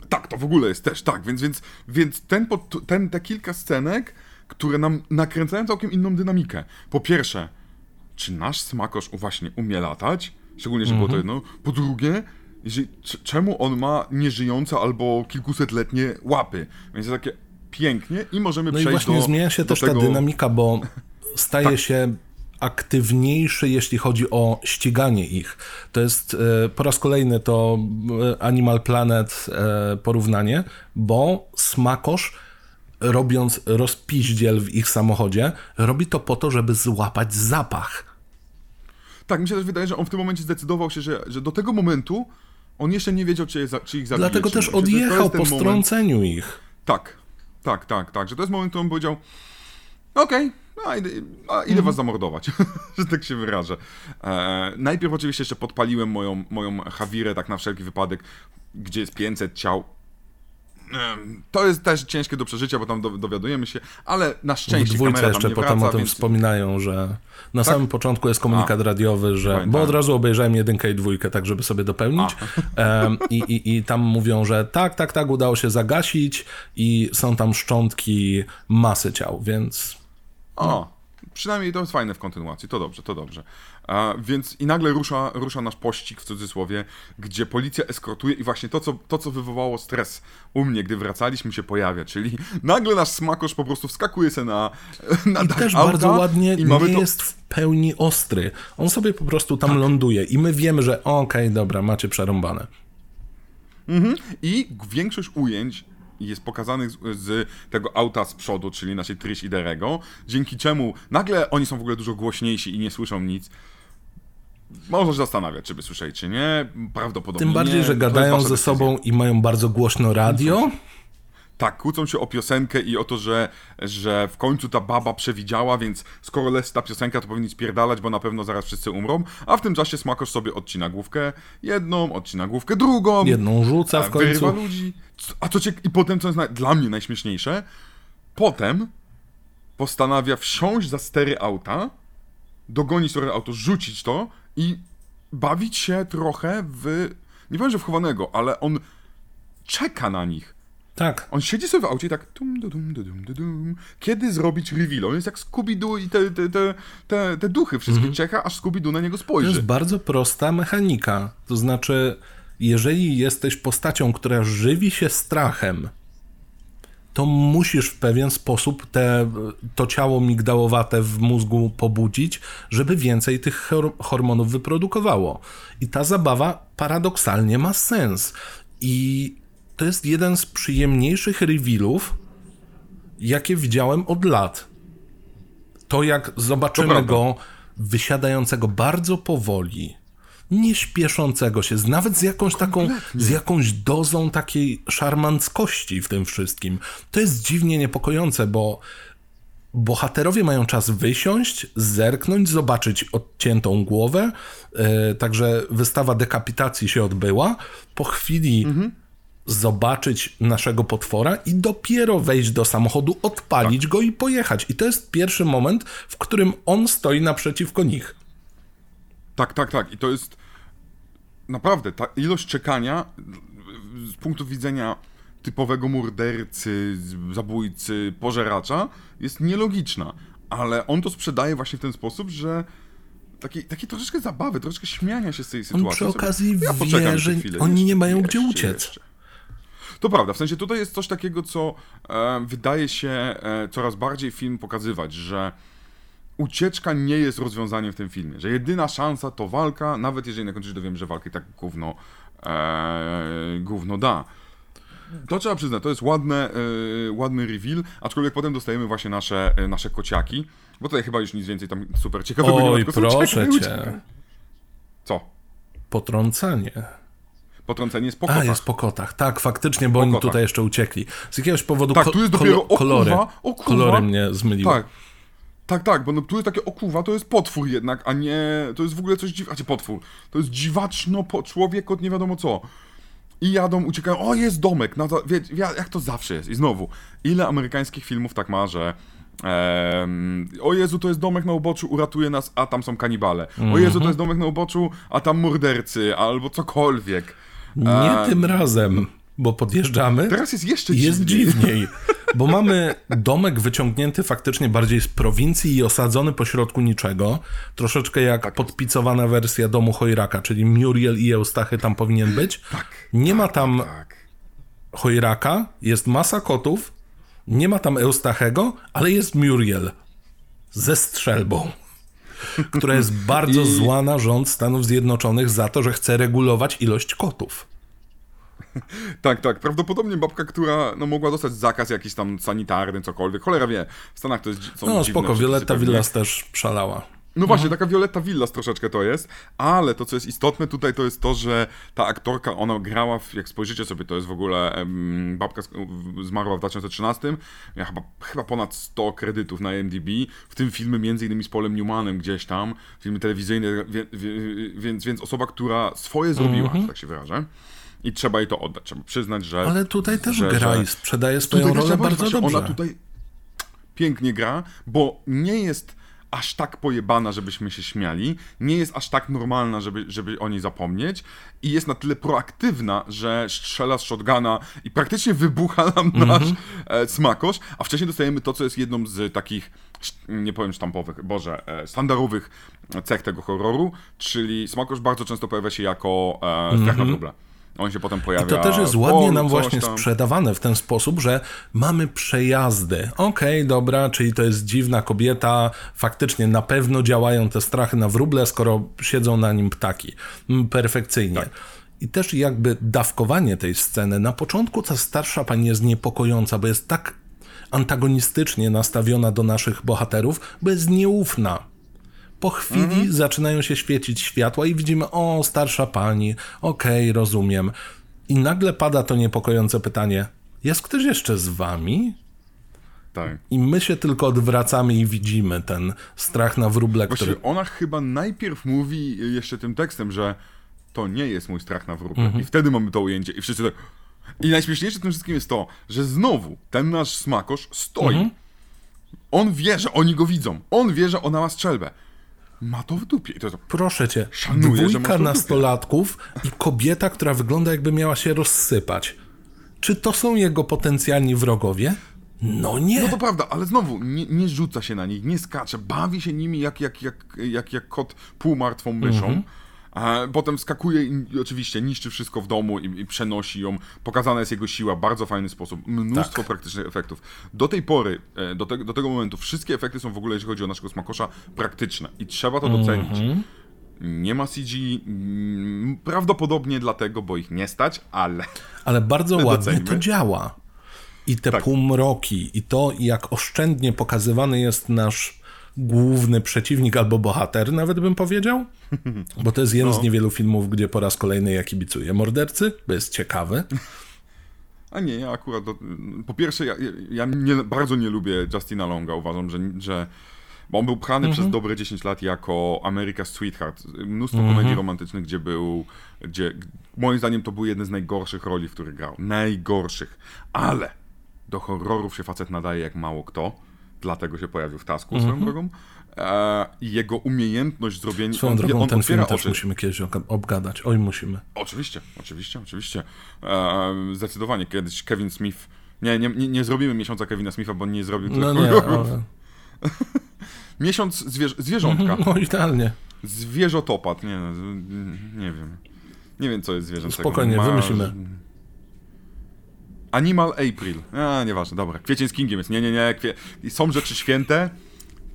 Tak, to w ogóle jest też, tak, więc, więc, więc ten, ten, te kilka scenek, które nam nakręcają całkiem inną dynamikę. Po pierwsze, czy nasz smakosz właśnie umie latać? Szczególnie, że -hmm. było to mhm. jedno. Po drugie, jeżeli, czemu on ma nieżyjące albo kilkusetletnie łapy? Więc jest takie, pięknie i możemy no przejść do No i właśnie do, zmienia się też tego... ta dynamika, bo staje tak. się aktywniejszy, jeśli chodzi o ściganie ich. To jest e, po raz kolejny to e, Animal Planet e, porównanie, bo Smakosz robiąc rozpiździel w ich samochodzie, robi to po to, żeby złapać zapach. Tak, mi się też wydaje, że on w tym momencie zdecydował się, że, że do tego momentu on jeszcze nie wiedział, czy, je, czy ich zabije. Dlatego też odjechał po strąceniu moment. ich. Tak, tak, tak, tak, że to jest moment, w którym powiedział okej, okay, no, idę, idę mhm. was zamordować, że tak się wyrażę. E, najpierw oczywiście jeszcze podpaliłem moją, moją Hawirę tak na wszelki wypadek, gdzie jest 500 ciał. To jest też ciężkie do przeżycia, bo tam dowiadujemy się, ale na szczęście w dwójce jeszcze potem wraca, o tym więc... wspominają, że na tak? samym początku jest komunikat A, radiowy, że bo od razu obejrzałem jedynkę i dwójkę, tak żeby sobie dopełnić um, i, i, i tam mówią, że tak, tak, tak, udało się zagasić i są tam szczątki masy ciał, więc... O, przynajmniej to jest fajne w kontynuacji, to dobrze, to dobrze. A, więc i nagle rusza, rusza nasz pościg w cudzysłowie, gdzie policja eskortuje i właśnie to co, to, co wywołało stres u mnie, gdy wracaliśmy się pojawia, czyli nagle nasz smakosz po prostu wskakuje się na, na I też bardzo ładnie i nie to... jest w pełni ostry. On sobie po prostu tam tak. ląduje i my wiemy, że okej, okay, dobra, macie przerąbane. Mhm. I większość ujęć jest pokazanych z, z, tego auta z przodu, czyli naszej Trish i Derego, dzięki czemu nagle oni są w ogóle dużo głośniejsi i nie słyszą nic. Można się zastanawiać, czy by słyszeli, czy nie. Prawdopodobnie Tym bardziej, nie. że gadają ze sobą i mają bardzo głośno radio. Tak, kłócą się o piosenkę i o to, że, że w końcu ta baba przewidziała, więc skoro leci ta piosenka, to powinni spierdalać, bo na pewno zaraz wszyscy umrą. A w tym czasie Smakosz sobie odcina główkę jedną, odcina główkę drugą. Jedną rzuca w końcu. ludzi. A co cię... I potem, co jest na... dla mnie najśmieszniejsze, potem postanawia wsiąść za stery auta dogonić to auto, rzucić to i bawić się trochę w, nie powiem, że wchowanego, ale on czeka na nich. Tak. On siedzi sobie w aucie i tak dum, dum, dum, dum, dum. Kiedy zrobić reveal? On jest jak Scooby-Doo i te, te, te, te, te duchy wszystkie czeka, aż Scooby-Doo na niego To spojrzy. jest bardzo prosta mechanika. To znaczy, jeżeli jesteś postacią, która żywi się strachem, to musisz w pewien sposób te, to ciało migdałowate w mózgu pobudzić, żeby więcej tych hor- hormonów wyprodukowało. I ta zabawa paradoksalnie ma sens. I to jest jeden z przyjemniejszych revealów, jakie widziałem od lat. To jak zobaczymy prawda. go wysiadającego bardzo powoli, nie śpieszącego się, nawet z jakąś taką, z jakąś dozą takiej szarmanckości w tym wszystkim. To jest dziwnie niepokojące, bo bohaterowie mają czas wysiąść, zerknąć, zobaczyć odciętą głowę, e, także wystawa dekapitacji się odbyła. Po chwili zobaczyć naszego potwora i dopiero wejść do samochodu, odpalić go i pojechać. I to jest pierwszy moment, w którym on stoi naprzeciwko nich. Tak, tak, tak. I to jest naprawdę ta ilość czekania z punktu widzenia typowego mordercy, zabójcy, pożeracza jest nielogiczna. Ale on to sprzedaje właśnie w ten sposób, że takiej, takiej troszeczkę zabawy, troszeczkę śmiania się z tej On sytuacji. przy okazji Ja wie, że oni nie mają gdzie jeszcze, uciec. jeszcze. To prawda, w sensie tutaj jest coś takiego, co e, wydaje się e, coraz bardziej film pokazywać, że ucieczka nie jest rozwiązaniem w tym filmie, że jedyna szansa to walka, nawet jeżeli na końcu się dowiemy, że walka i tak gówno, e, gówno da. To trzeba przyznać, to jest ładne, e, ładny reveal, aczkolwiek potem dostajemy właśnie nasze, e, nasze kociaki, bo tutaj chyba już nic więcej tam super ciekawego nie ma, Oj, tylko są proszę cię. Co? Potrącanie. Potrącenie jest po A, kotach. jest po kotach. Tak, faktycznie, bo oni kotach. tutaj jeszcze uciekli. Z jakiegoś powodu Tak, ko- tu jest dopiero o kolory, kurwa, o kurwa. kolory mnie zmyliły. Tak. Tak, tak, bo no, tu jest takie okuwa, to jest potwór jednak, a nie. To jest w ogóle coś dziwnego. Znaczy potwór. To jest dziwaczno po człowiek od nie wiadomo co. I jadą, uciekają. O, jest domek. No to, wie, jak to zawsze jest. I znowu, ile amerykańskich filmów tak ma, że. em, o Jezu, to jest domek na uboczu, uratuje nas, a tam są kanibale. O Jezu, to jest domek na uboczu, a tam mordercy, albo cokolwiek. Nie E, tym razem, bo podjeżdżamy. Teraz jest jeszcze Jest dziwniej. dziwniej, bo mamy domek wyciągnięty faktycznie bardziej z prowincji i osadzony pośrodku niczego. Troszeczkę jak podpicowana wersja domu Chojraka, czyli Muriel i Eustachy tam powinien być. Nie ma tam Tak. Chojraka, jest masa kotów, nie ma tam Eustachego, ale jest Muriel ze strzelbą, która jest bardzo I- zła na rząd Stanów Zjednoczonych za to, że chce regulować ilość kotów. Tak, tak. Prawdopodobnie babka, która no, mogła dostać zakaz jakiś tam sanitarny, cokolwiek. Cholera wie. W Stanach to jest są No spoko, Violetta pewnie. Villas też szalała. No właśnie, taka Violetta Villas troszeczkę to jest, ale to, co jest istotne tutaj, to jest to, że ta aktorka, ona grała, w, jak spojrzycie sobie, to jest w ogóle, babka zmarła w 2013, miała chyba, chyba ponad 100 kredytów na IMDb, w tym filmy między innymi z Polem Newmanem gdzieś tam, filmy telewizyjne, wie, wie, więc, więc osoba, która swoje zrobiła, że tak się wyrażę. I trzeba jej to oddać, trzeba przyznać, że... Ale tutaj też że, gra i sprzedaje swoją rolę bardzo dobrze. Ona tutaj pięknie gra, bo nie jest aż tak pojebana, żebyśmy się śmiali, nie jest aż tak normalna, żeby, żeby o niej zapomnieć i jest na tyle proaktywna, że strzela z shotguna i praktycznie wybucha nam Mhm. nasz e, smakosz, a wcześniej dostajemy to, co jest jedną z takich, nie powiem sztampowych, boże, e, sztandarowych cech tego horroru, czyli smakosz bardzo często pojawia się jako e, strach na wróble. On się potem pojawia. I to też jest ładnie nam właśnie tam. sprzedawane w ten sposób, że mamy przejazdy. Okej, dobra, czyli to jest dziwna kobieta, faktycznie na pewno działają te strachy na wróble, skoro siedzą na nim ptaki. Mm, Perfekcyjnie. Tak. I też jakby dawkowanie tej sceny. Na początku ta starsza pani jest niepokojąca, bo jest tak antagonistycznie nastawiona do naszych bohaterów, bo jest nieufna. Po chwili Mhm. zaczynają się świecić światła i widzimy, o, starsza pani, okej, rozumiem. I nagle pada to niepokojące pytanie, jest ktoś jeszcze z wami? Tak. I my się tylko odwracamy i widzimy ten strach na wróble, który... Właściwie ona chyba najpierw mówi jeszcze tym tekstem, że to nie jest mój strach na wróble. I wtedy mamy to ujęcie i wszyscy tak... I najśmieszniejsze w tym wszystkim jest to, że znowu ten nasz smakosz stoi. On wie, że oni go widzą. On wie, że ona ma strzelbę. Ma to w dupie. I to jest, Proszę cię, Szanuję, dwójka to nastolatków i kobieta, która wygląda jakby miała się rozsypać. Czy to są jego potencjalni wrogowie? No nie. No to prawda, ale znowu, nie, nie rzuca się na nich, nie skacze, bawi się nimi jak, jak, jak, jak, jak kot półmartwą myszą. Mhm. A potem skakuje i oczywiście niszczy wszystko w domu i, i przenosi ją. Pokazana jest jego siła w bardzo fajny sposób. Mnóstwo Tak. praktycznych efektów. Do tej pory, e, do, te, do tego momentu, wszystkie efekty są w ogóle, jeśli chodzi o naszego smakosza, praktyczne. I trzeba to docenić. Mhm. Nie ma CG, mm, prawdopodobnie dlatego, bo ich nie stać, ale Ale bardzo ładnie docenimy. to działa. I te Tak. półmroki, i to, jak oszczędnie pokazywany jest nasz główny przeciwnik albo bohater, nawet bym powiedział. Bo to jest jeden No. z niewielu filmów, gdzie po raz kolejny ja kibicuję mordercy, bo jest ciekawy. A nie, ja akurat. Do, po pierwsze, ja, ja- nie, bardzo nie lubię Justina Longa. Uważam, że. że bo on był pchany przez dobre 10 lat jako America's Sweetheart. Mnóstwo komedii romantycznych, gdzie był. Gdzie, moim zdaniem to był jeden z najgorszych roli, w których grał. Najgorszych. Ale do horrorów się facet nadaje jak mało kto. Dlatego się pojawił w Tasku swoją drogą. E, I jego umiejętność zrobienia. Swoją drogą on ten film też oczy. musimy kiedyś obgadać. Oj, musimy. Oczywiście, oczywiście, oczywiście. E, zdecydowanie kiedyś Kevin Smith. Nie, nie, nie, nie zrobimy miesiąca Kevina Smitha, bo nie zrobił No tyle nie, horrorów. ale... Miesiąc zwierz zwierzątka. No idealnie. Zwierzotopat, nie, no, nie wiem. Nie wiem, co jest zwierzęcego. Spokojnie, wymyślimy. Animal April. A, nieważne, dobra. Kwiecień z Kingiem jest. Nie, nie, nie. Kwie... Są rzeczy święte.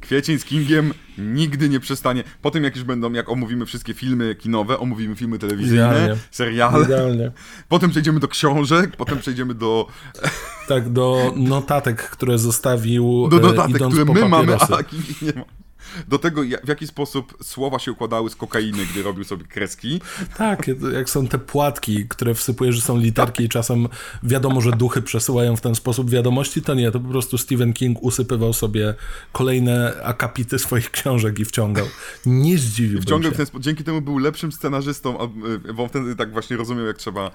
Kwiecień z Kingiem nigdy nie przestanie. Po tym, jak już będą, jak omówimy wszystkie filmy kinowe, omówimy filmy telewizyjne, Idealnie. seriale. Idealnie. Potem przejdziemy do książek, potem przejdziemy do, Tak, do notatek, które zostawił do e, idąc które my mamy, papierosy. a King nie ma. Do tego, w jaki sposób słowa się układały z kokainy, gdy robił sobie kreski. Tak, jak są te płatki, które wsypujesz, że są literki i czasem wiadomo, że duchy przesyłają w ten sposób wiadomości, to nie, to po prostu Stephen King usypywał sobie kolejne akapity swoich książek i wciągał. Nie zdziwiłbym Wciągał się. w ten. Dzięki temu był lepszym scenarzystą, y, bo wtedy tak właśnie rozumiał, jak trzeba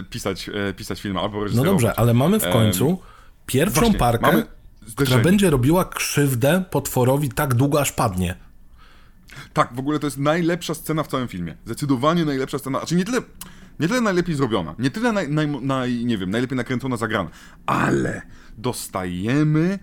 y, pisać, y, pisać film albo No reżyserować. dobrze, ale mamy w końcu pierwszą Właśnie, parkę, mamy która zderzenie. będzie robiła krzywdę potworowi tak długo, aż padnie. Tak, w ogóle to jest najlepsza scena w całym filmie. Zdecydowanie najlepsza scena. Znaczy nie tyle, nie tyle najlepiej zrobiona, nie tyle naj, naj, naj, nie wiem, najlepiej nakręcona, zagrana, ale dostajemy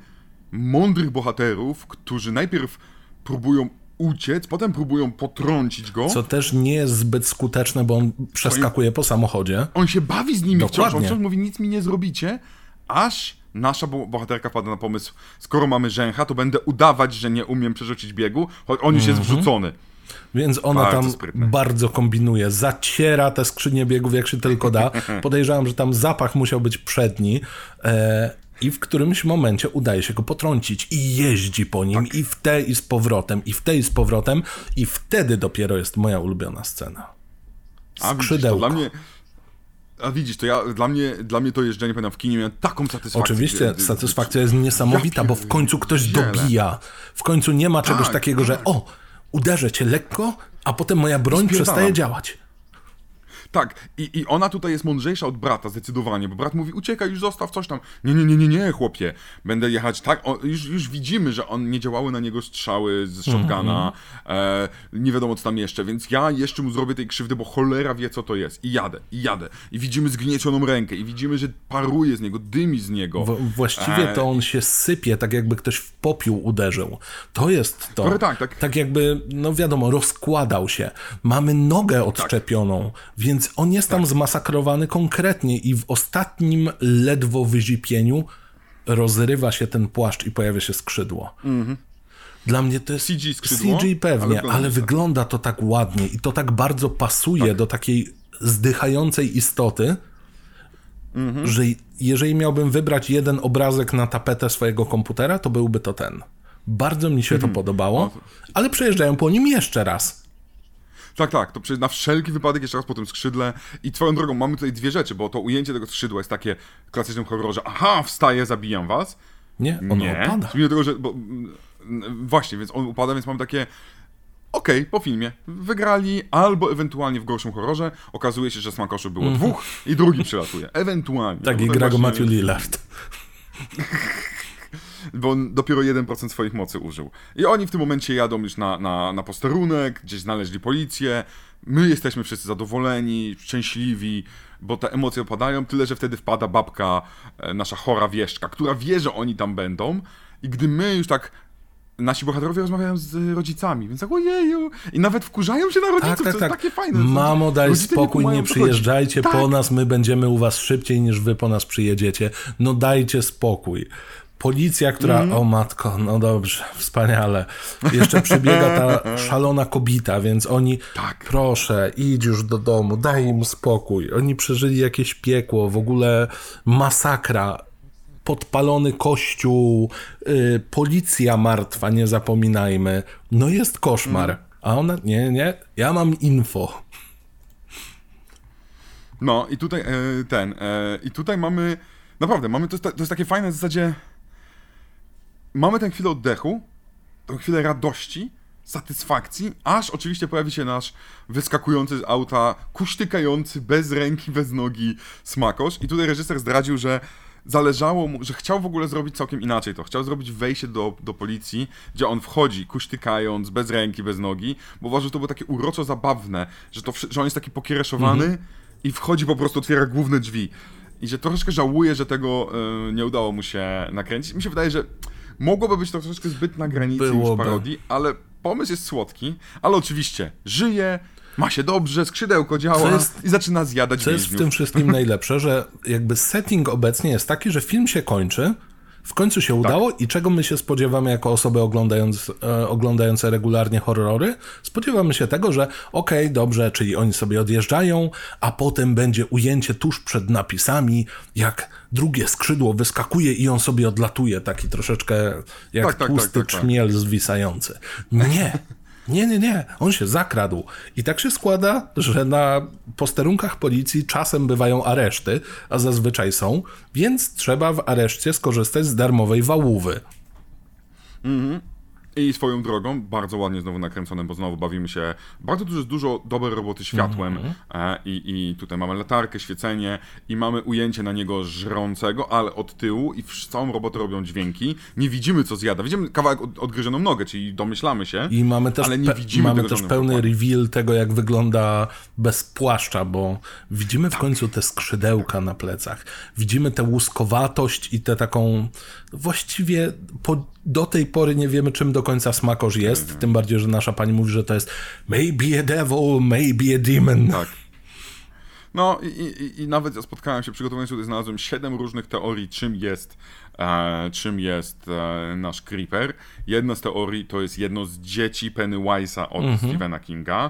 mądrych bohaterów, którzy najpierw próbują uciec, potem próbują potrącić go. Co też nie jest zbyt skuteczne, bo on przeskakuje po samochodzie. On się bawi z nimi wciąż, on Dokładnie. wciąż mówi, nic mi nie zrobicie, aż nasza bo- bohaterka wpada na pomysł, skoro mamy rzęcha, to będę udawać, że nie umiem przerzucić biegu, choć on już jest Mhm. wrzucony. Więc ona Bardzo tam sprytne. bardzo kombinuje, zaciera te skrzynie biegów jak się tylko da. Podejrzewam, że tam zapach musiał być przedni. E, I w którymś momencie udaje się go potrącić i jeździ po nim Tak. i w te i z powrotem, i w te i z powrotem i wtedy dopiero jest moja ulubiona scena. A widzisz, Skrzydełko. dla mnie... A widzisz, to ja, dla mnie, dla mnie to jeżdżenie pamiętam w kinie miałem taką satysfakcję. Oczywiście, kiedy- satysfakcja jest niesamowita, bo w końcu ktoś dobija. W końcu nie ma czegoś Tak, takiego, że o, uderzę cię lekko, a potem moja broń przestaje działać. Tak, i, i ona tutaj jest mądrzejsza od brata, zdecydowanie, bo brat mówi, uciekaj, już zostaw coś tam. Nie, nie, nie, nie, nie, chłopie, będę jechać tak. O, już, już widzimy, że on nie działały na niego strzały z shotguna, e, nie wiadomo co tam jeszcze, więc ja jeszcze mu zrobię tej krzywdy, bo cholera wie co to jest. I jadę, i jadę. I widzimy zgniecioną rękę, i widzimy, że paruje z niego, dymi z niego. W, właściwie E, to on się sypie, tak jakby ktoś w popiół uderzył. To jest to. Tak, tak. Tak jakby, no wiadomo, rozkładał się. Mamy nogę odczepioną, więc on jest Tak. tam zmasakrowany konkretnie i w ostatnim ledwo wyzipieniu rozrywa się ten płaszcz i pojawia się skrzydło. Dla mnie to jest CG skrzydło, CG pewnie, ale ale, wygląda tak. wygląda to tak ładnie i to tak bardzo pasuje do takiej zdychającej istoty, Mhm. że jeżeli miałbym wybrać jeden obrazek na tapetę swojego komputera, to byłby to ten. Bardzo mi się Mhm. to podobało, ale przejeżdżają po nim jeszcze raz. Tak, tak, to przecież na wszelki wypadek jeszcze raz po tym skrzydle. I twoją drogą mamy tutaj dwie rzeczy, bo to ujęcie tego skrzydła jest takie w klasycznym horrorze. Aha, wstaję, zabijam was. Nie, ono nie. opada. Mimo tego, że. Bo, mm, właśnie, więc on upada, więc mamy takie. Okej, po filmie. Wygrali, albo ewentualnie w gorszym horrorze okazuje się, że smakoszy było dwóch i drugi przylatuje. Ewentualnie. Tak, No i gra go Matthew Lillard. bo on dopiero 1% swoich mocy użył. I oni w tym momencie jadą już na, na, na posterunek, gdzieś znaleźli policję. My jesteśmy wszyscy zadowoleni, szczęśliwi, bo te emocje opadają, tyle że wtedy wpada babka, e, nasza chora wieszczka, która wie, że oni tam będą. I gdy my już tak nasi bohaterowie rozmawiają z rodzicami, więc tak ojeju, i nawet wkurzają się na rodziców, Tak, tak, to tak. jest takie fajne. Mamo, daj Rodzice spokój, nie chodzi. przyjeżdżajcie tak. po nas, my będziemy u was szybciej niż wy po nas przyjedziecie. No dajcie spokój. Policja, która, Mhm. o matko, no dobrze, wspaniale. Jeszcze przybiega ta szalona kobita, więc oni, Tak. proszę, idź już do domu, daj im spokój. Oni przeżyli jakieś piekło, w ogóle masakra. Podpalony kościół, y, policja martwa, nie zapominajmy. No jest koszmar. Mhm. A ona, nie, nie, ja mam info. No i tutaj e, ten, e, i tutaj mamy, naprawdę, mamy, to to jest takie fajne w zasadzie, mamy tę chwilę oddechu, tę chwilę radości, satysfakcji, aż oczywiście pojawi się nasz wyskakujący z auta, kuśtykający, bez ręki, bez nogi smakosz i tutaj reżyser zdradził, że zależało mu, że chciał w ogóle zrobić całkiem inaczej to. Chciał zrobić wejście do, do policji, gdzie on wchodzi kuśtykając, bez ręki, bez nogi, bo uważał, że to było takie uroczo zabawne, że, to, że on jest taki pokiereszowany i wchodzi po prostu, otwiera główne drzwi. I że troszeczkę żałuje, że tego y, nie udało mu się nakręcić. Mi się wydaje, że mogłoby być to troszeczkę zbyt na granicy już Byłoby. parodii, ale pomysł jest słodki, ale oczywiście żyje, ma się dobrze, skrzydełko działa jest- i zaczyna zjadać Co jest w tym wszystkim najlepsze, że jakby setting obecnie jest taki, że film się kończy, w końcu się udało i czego my się spodziewamy jako osoby oglądając, e, oglądające regularnie horrory? Spodziewamy się tego, że okej, dobrze, czyli oni sobie odjeżdżają, a potem będzie ujęcie tuż przed napisami, jak drugie skrzydło wyskakuje i on sobie odlatuje, taki troszeczkę jak Tak, tak, tak, tłusty tak, tak. trzmiel zwisający. Nie. Nie, nie, nie. On się zakradł. I tak się składa, że na posterunkach policji czasem bywają areszty, a zazwyczaj są, więc trzeba w areszcie skorzystać z darmowej wałówy. I swoją drogą, bardzo ładnie znowu nakręcone, bo znowu bawimy się. Bardzo dużo, dużo dobrej roboty światłem. E, i, I tutaj mamy latarkę, świecenie i mamy ujęcie na niego żrącego, ale od tyłu i w, całą robotę robią dźwięki. Nie widzimy, co zjada. Widzimy kawałek od, odgryzioną nogę, czyli domyślamy się. I mamy też, ale nie pe- widzimy mamy też pełny dokładnie. reveal tego, jak wygląda bez płaszcza, bo widzimy w końcu te skrzydełka na plecach. Widzimy tę łuskowatość i tę taką. Właściwie po, do tej pory nie wiemy, czym do końca smakosz jest. Tym bardziej, że nasza pani mówi, że to jest maybe a devil, maybe a demon. Tak. No i, i, i nawet ja spotkałem się, przygotowując tutaj, znalazłem siedem różnych teorii, czym jest, e, czym jest e, nasz Creeper. Jedna z teorii to jest jedno z dzieci Pennywise'a od Stephena Kinga.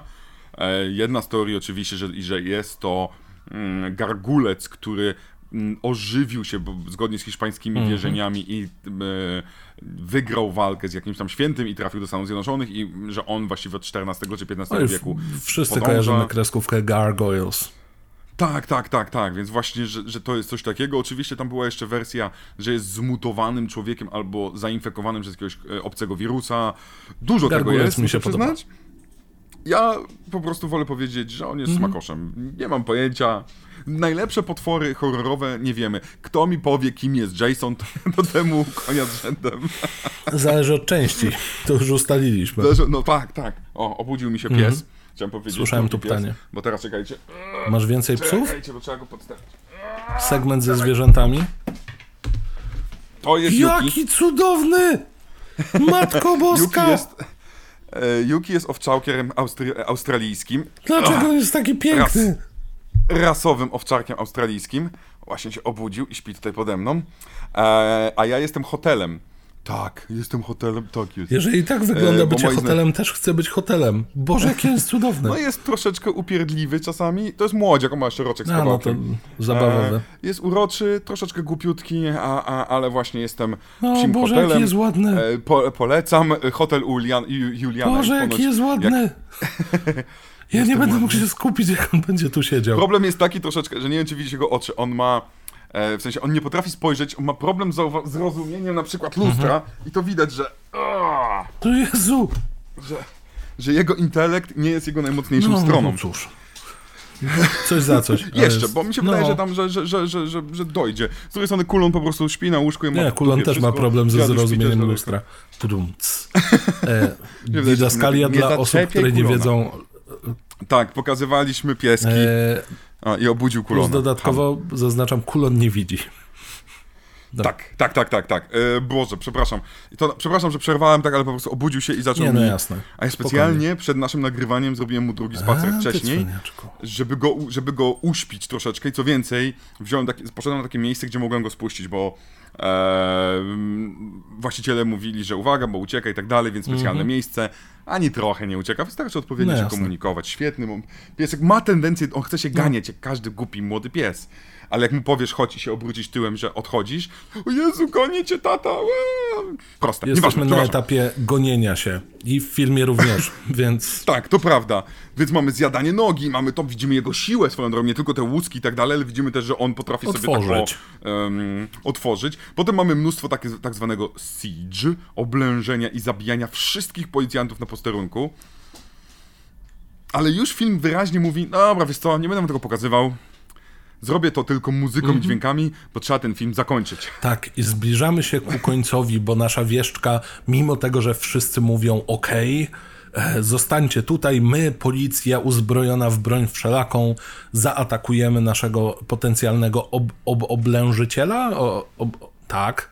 E, jedna z teorii oczywiście, że, że jest to mm, gargulec, który mm, ożywił się bo, zgodnie z hiszpańskimi wierzeniami i e, wygrał walkę z jakimś tam świętym i trafił do Stanów Zjednoczonych i że on właściwie od XIV czy XV No wieku Wszyscy podąża. kojarzymy kreskówkę Gargoyles. Tak, tak, tak, tak, więc właśnie, że, że to jest coś takiego. Oczywiście tam była jeszcze wersja, że jest zmutowanym człowiekiem albo zainfekowanym przez jakiegoś e, obcego wirusa. Dużo tego Gargulec jest, mi muszę się podoba. przyznać. Ja po prostu wolę powiedzieć, że on jest Mhm. smakoszem. Nie mam pojęcia. Najlepsze potwory horrorowe nie wiemy. Kto mi powie, kim jest Jason, to, temu konia z rzędem. Zależy od części. To już ustaliliśmy. Zależy- No tak, tak. O, obudził mi się pies. Chciałem powiedzieć. Mhm. Słyszałem tu ptanie. Pies, bo teraz czekajcie. Masz więcej psów? Czekajcie, bo trzeba go podstawić. Segment ze zwierzętami? To jest Yuki. Jaki cudowny! Matko Yuki boska! jest, e, Yuki jest owczarkiem austry, australijskim, Dlaczego on jest taki piękny? rasowym owczarkiem australijskim. Właśnie się obudził i śpi tutaj pode mną. E, a ja jestem hotelem. Tak, jestem hotelem, jest. Jeżeli tak wygląda E, bycie moi zna- hotelem, też chcę być hotelem. Boże, jakie jest cudowne. No jest troszeczkę upierdliwy czasami. To jest młodziak, on ma jeszcze roczek z A, no to zabawowe. E, jest uroczy, troszeczkę głupiutki, a, a, ale właśnie jestem O psim Boże, hotelem. jaki jest ładny. E, po, polecam hotel Julian, Ju- Juliana. Boże, i jaki ponoć jest jak- ładny. Ja nie będę mógł się skupić, jak on będzie tu siedział. Problem jest taki troszeczkę, że nie wiem, czy widzicie jego oczy. On ma. E, w sensie, on nie potrafi spojrzeć, on ma problem z zrozumieniem na przykład lustra i to widać, że, To Jezu! że. że jego intelekt nie jest jego najmocniejszą No, stroną. no cóż. Coś za coś. Jeszcze, jest- bo mi się wydaje, no. że tam, że, że, że, że, że, że dojdzie. Z drugiej strony Kulon po prostu śpi na łóżku i ma Nie, Kulon też ma problem ze zrozumieniem lustra. Tudumc. E, didaskalia dla osób, które nie wiedzą. Tak, pokazywaliśmy pieski E, a, i obudził Kulona. plus dodatkowo zaznaczam, kulon nie widzi. Tak, tak, tak, tak, tak. E, Boże, przepraszam. To, przepraszam, że przerwałem tak, ale po prostu obudził się i zaczął Nie, no mi... jasne. A ja specjalnie przed naszym nagrywaniem zrobiłem mu drugi spacer A, wcześniej, żeby go, żeby go uśpić troszeczkę i co więcej, wziąłem takie, poszedłem na takie miejsce, gdzie mogłem go spuścić, bo e, właściciele mówili, że uwaga, bo ucieka i tak dalej, więc specjalne miejsce, ani trochę nie ucieka, wystarczy odpowiednio Mhm. No się komunikować. Świetny, bo piesek ma tendencję, on chce się ganiać, jak każdy głupi młody pies. Ale jak mu powiesz, chodź i się obrócić tyłem, że odchodzisz, o Jezu, gonię cię, tata, eee. proste, Jesteśmy nieważne, na etapie gonienia się. I w filmie również, więc Tak, to prawda. Więc mamy zjadanie nogi, mamy to, widzimy jego siłę swoją drogą, nie tylko te łuski i tak dalej, ale widzimy też, że on potrafi sobie Otworzyć. tak o, em, otworzyć. Potem mamy mnóstwo takie, tak zwanego siege, oblężenia i zabijania wszystkich policjantów na posterunku. Ale już film wyraźnie mówi, dobra, wiesz co, nie będę tego pokazywał. Zrobię to tylko muzyką Mhm. i dźwiękami, bo trzeba ten film zakończyć. tak, i zbliżamy się ku końcowi, bo nasza wieszczka, mimo tego, że wszyscy mówią OK, zostańcie tutaj, my, policja uzbrojona w broń wszelaką, zaatakujemy naszego potencjalnego ob, ob, oblężyciela? O, ob, tak.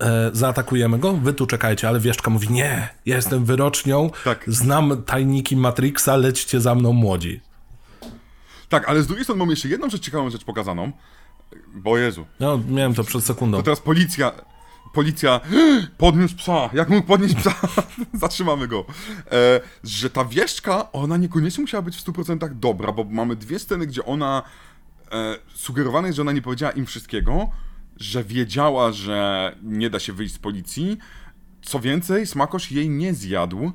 E, zaatakujemy go, wy tu czekajcie, ale wieszczka mówi, nie, ja jestem wyrocznią, Tak. znam tajniki Matrixa, lećcie za mną młodzi. Tak, ale z drugiej strony mamy jeszcze jedną rzecz, ciekawą rzecz pokazaną. Bo Jezu, No, miałem to przed sekundą. To teraz policja. Policja podniósł psa. Jak mógł podnieść psa? Zatrzymamy go. E, że ta wieszczka, ona niekoniecznie musiała być w 100% dobra, bo mamy dwie sceny, gdzie ona e, sugerowana jest, że ona nie powiedziała im wszystkiego, że wiedziała, że nie da się wyjść z policji. Co więcej, Smakosz jej nie zjadł.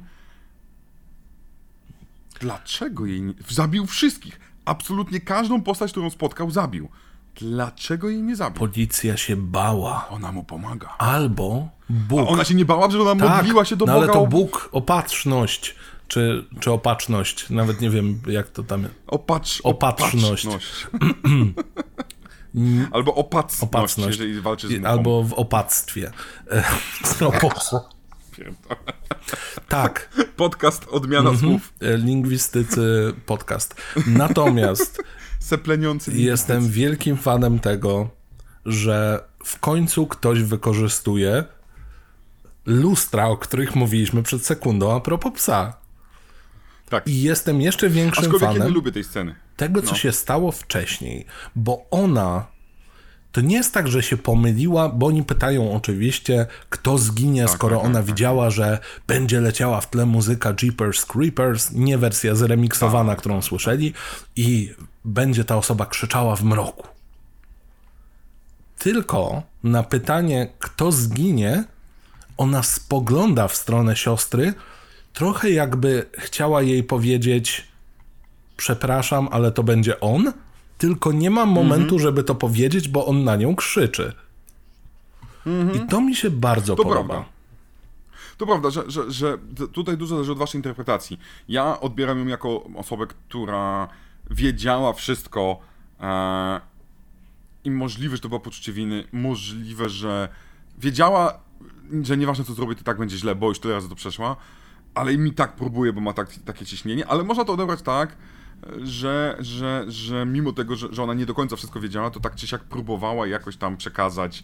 Dlaczego jej nie... Zabił wszystkich. Absolutnie każdą postać, którą spotkał, zabił. Dlaczego jej nie zabił? Policja się bała. Ona mu pomaga. Albo Bóg. Ona się nie bała, że ona tak, modliła się do no Boga. ale to Bóg, opatrzność, czy, czy opatrzność, nawet nie wiem jak to tam. Opatrz, Opatrzność. opatrzność. Albo opacność, Opacność. jeżeli walczy z muchą. Albo w opactwie. No, po, tak, Podcast odmiana Mhm. słów. e, lingwistycy podcast. Natomiast Sepleniący jestem wielkim fanem tego, że w końcu ktoś wykorzystuje lustra, o których mówiliśmy przed sekundą, a propos psa. Tak. I jestem jeszcze większym Aczkolwiek ja fanem nie lubię tej sceny. tego, co się stało wcześniej, bo ona. To nie jest tak, że się pomyliła, bo oni pytają oczywiście, kto zginie, skoro tak, ona tak, widziała, że będzie leciała w tle muzyka Jeepers Creepers, nie wersja zremiksowana, Tak, którą słyszeli, i będzie ta osoba krzyczała w mroku. Tylko na pytanie, kto zginie, ona spogląda w stronę siostry, trochę jakby chciała jej powiedzieć: Przepraszam, ale to będzie on. Tylko nie mam momentu, żeby to powiedzieć, bo on na nią krzyczy. I to mi się bardzo To podoba. prawda. To prawda, że, że, że tutaj dużo zależy od waszej interpretacji. Ja odbieram ją jako osobę, która wiedziała wszystko e, i możliwe, że to było poczucie winy, możliwe, że wiedziała, że nieważne co zrobi, to tak będzie źle, bo już tyle razy to przeszła, ale mi tak próbuje, bo ma tak, takie ciśnienie, ale można to odebrać tak, że, że, że mimo tego, że, że ona nie do końca wszystko wiedziała, to tak czy siak próbowała jakoś tam przekazać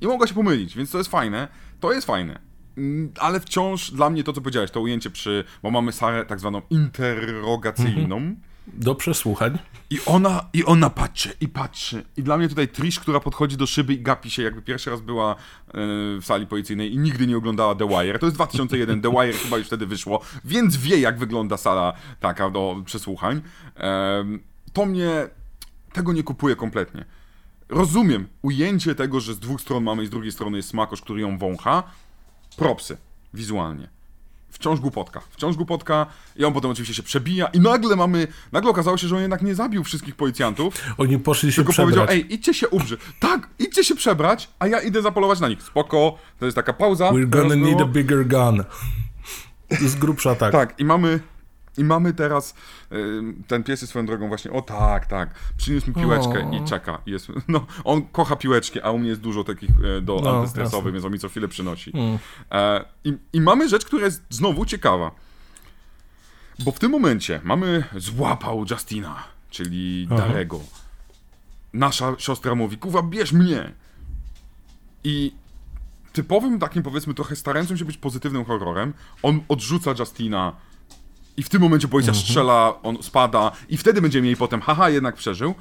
i mogła się pomylić, więc to jest fajne. To jest fajne. Mm, Ale wciąż dla mnie to, co powiedziałeś, to ujęcie przy, bo mamy Sarę tak zwaną interrogacyjną Do przesłuchań. i ona, i ona patrzy, i patrzy. I dla mnie tutaj Trish, która podchodzi do szyby i gapi się, jakby pierwszy raz była e, w sali policyjnej i nigdy nie oglądała The Wire. To jest 2001, The Wire chyba już wtedy wyszło, więc wie, jak wygląda sala taka do przesłuchań. To mnie, tego nie kupuje kompletnie. Rozumiem ujęcie tego, że z dwóch stron mamy i z drugiej strony jest smakosz, który ją wącha. Propsy, wizualnie. Wciąż głupotka. Wciąż głupotka i on potem oczywiście się przebija i nagle mamy, nagle okazało się, że on jednak nie zabił wszystkich policjantów, Oni poszli się tylko przebrać. powiedział, ej, idźcie się ubrzyć. Tak, idźcie się przebrać, a ja idę zapolować na nich. Spoko, to jest taka pauza. We're gonna need a bigger gun. Z grubsza tak. Tak, i mamy, I mamy teraz, y, ten pies jest swoją drogą właśnie, o tak, tak, przyniósł mi piłeczkę O. i czeka. Jest, no, on kocha piłeczki, a u mnie jest dużo takich e, do No, antystresowych, więc on mi co chwilę przynosi. Mm. I, I mamy rzecz, która jest znowu ciekawa. Bo w tym momencie mamy złapał Justina, czyli Aha. Darego. Nasza siostra mówi, kuwa, bierz mnie. I typowym takim, powiedzmy, trochę starającym się być pozytywnym horrorem, on odrzuca Justina i w tym momencie policja strzela, on spada i wtedy będziemy mieli potem, haha, jednak przeżył.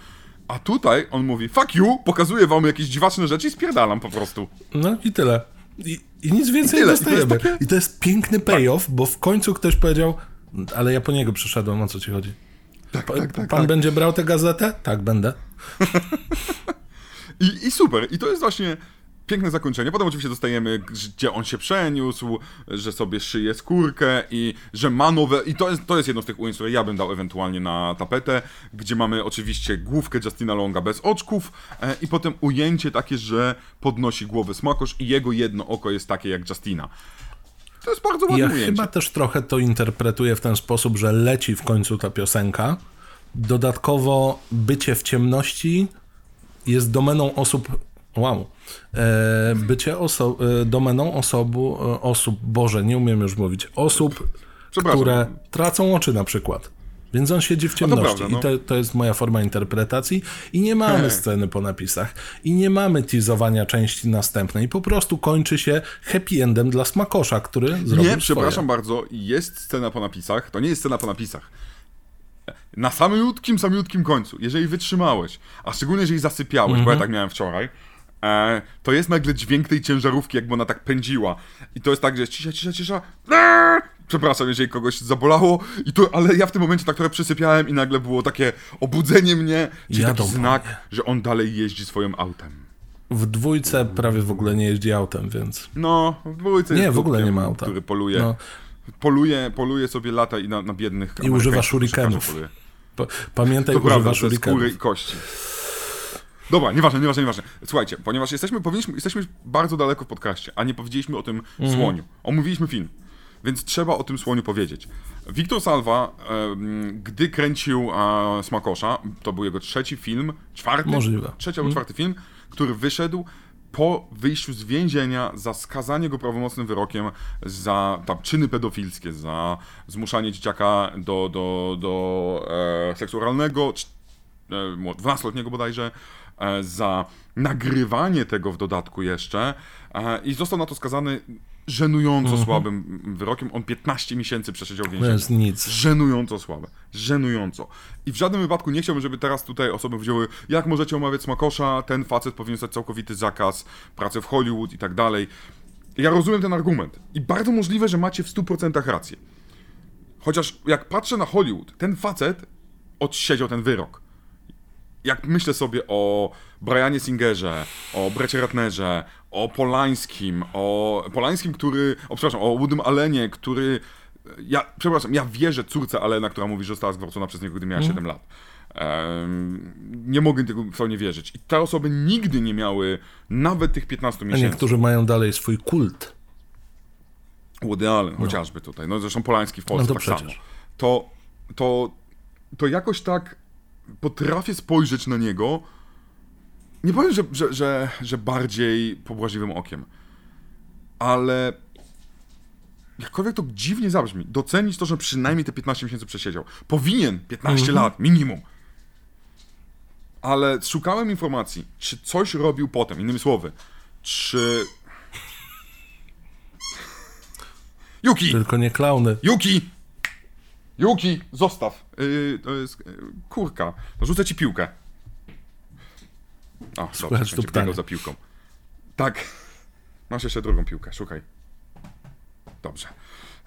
A tutaj on mówi, fuck you, pokazuje wam jakieś dziwaczne rzeczy i spierdalam po prostu. No i tyle. I, i nic więcej I nie tyle. I to jest dostajemy. takie- I to jest piękny payoff, bo w końcu ktoś powiedział, ale ja po niego przyszedłem, o co ci chodzi? Tak, Pa, tak, tak. pan tak. będzie brał tę gazetę? Tak, będę. I, I super. I to jest właśnie piękne zakończenie. Potem oczywiście dostajemy, gdzie on się przeniósł, że sobie szyje skórkę i że ma nowe... I to jest, to jest jedno z tych ujęć, które ja bym dał ewentualnie na tapetę, gdzie mamy oczywiście główkę Justina Longa bez oczków e, i potem ujęcie takie, że podnosi głowę smakosz i jego jedno oko jest takie jak Justina. To jest bardzo ładne Ja ujęcie. chyba też trochę to interpretuję w ten sposób, że leci w końcu ta piosenka. Dodatkowo bycie w ciemności jest domeną osób. Wow. E, bycie oso- e, domeną osobu, e, osób, Boże, nie umiem już mówić, osób, które tracą oczy na przykład. Więc on siedzi w ciemności prawda, no. i to, to jest moja forma interpretacji i nie mamy Hej. sceny po napisach i nie mamy teasowania części następnej. Po prostu kończy się happy endem dla Smakosza, który zrobił Nie, przepraszam swoje. bardzo, jest scena po napisach. To nie jest scena po napisach. Na samiutkim, samiutkim końcu, jeżeli wytrzymałeś, a szczególnie jeżeli zasypiałeś, bo ja tak miałem wczoraj, to jest nagle dźwięk tej ciężarówki, jakby ona tak pędziła. I to jest tak, że jest cisza, cisza, cisza. Przepraszam, jeżeli kogoś zabolało, i to, ale ja w tym momencie tak trochę przysypiałem i nagle było takie obudzenie mnie, czyli Jadą taki znak, mnie. że on dalej jeździ swoim autem. W dwójce prawie w ogóle nie jeździ autem, więc. No, w dwójce Nie, jest w ogóle dupkiem, nie ma auta. Który poluje. No. poluje, poluje sobie lata i na, na biednych I używa shurikenów. Pamiętaj, To używa prawda, ze skóry shurikenów. i kości. Dobra, nieważne, nieważne, nieważne. Słuchajcie, ponieważ jesteśmy, powinniśmy, jesteśmy bardzo daleko w podcaście, a nie powiedzieliśmy o tym Mhm. słoniu. Omówiliśmy film, więc trzeba o tym słoniu powiedzieć. Wiktor Salva, em, gdy kręcił Smakosza, to był jego trzeci film, czwarty? Możliwe. Trzeci albo czwarty film, który wyszedł po wyjściu z więzienia za skazanie go prawomocnym wyrokiem za tam, czyny pedofilskie, za zmuszanie dzieciaka do, do, do e, seksualnego, e, młod- 12-letniego bodajże, za nagrywanie tego w dodatku jeszcze e, i został na to skazany żenująco słabym wyrokiem. On 15 miesięcy przesiedział w To więzieniu. jest nic. Żenująco słabe. Żenująco. I w żadnym wypadku nie chciałbym, żeby teraz tutaj osoby wzięły, jak możecie omawiać Smakosza, ten facet powinien stać całkowity zakaz, pracę w Hollywood i tak dalej. Ja rozumiem ten argument. I bardzo możliwe, że macie w 100% rację. Chociaż jak patrzę na Hollywood, ten facet odsiedział ten wyrok. Jak myślę sobie o Brianie Singerze, o Brecie Ratnerze, o Polańskim, o Polańskim, który, o przepraszam, o Woodym Allenie, który, ja, przepraszam, ja wierzę córce Alena, która mówi, że została zgwałcona przez niego, gdy miała 7 lat. Em, nie mogę tego w to nie wierzyć. I te osoby nigdy nie miały nawet tych 15 A miesięcy. niektórzy mają dalej swój kult. Woody Allen chociażby tutaj, no zresztą Polański w Polsce No to tak przecież. samo. To, to, to jakoś tak potrafię spojrzeć na niego, nie powiem, że, że, że, że bardziej pobłażliwym okiem, ale jakkolwiek to dziwnie zabrzmi, docenić to, że przynajmniej te 15 miesięcy przesiedział. Powinien 15 Mhm. lat, minimum. Ale szukałem informacji, czy coś robił potem, innymi słowy, czy... Yuki! Tylko nie klauny. Yuki! Yuki, zostaw. Yy, to jest yy, kurka. No, rzucę ci piłkę. O, Słychać dobrze, biegał za piłką. Tak. Masz jeszcze drugą piłkę, szukaj. Dobrze.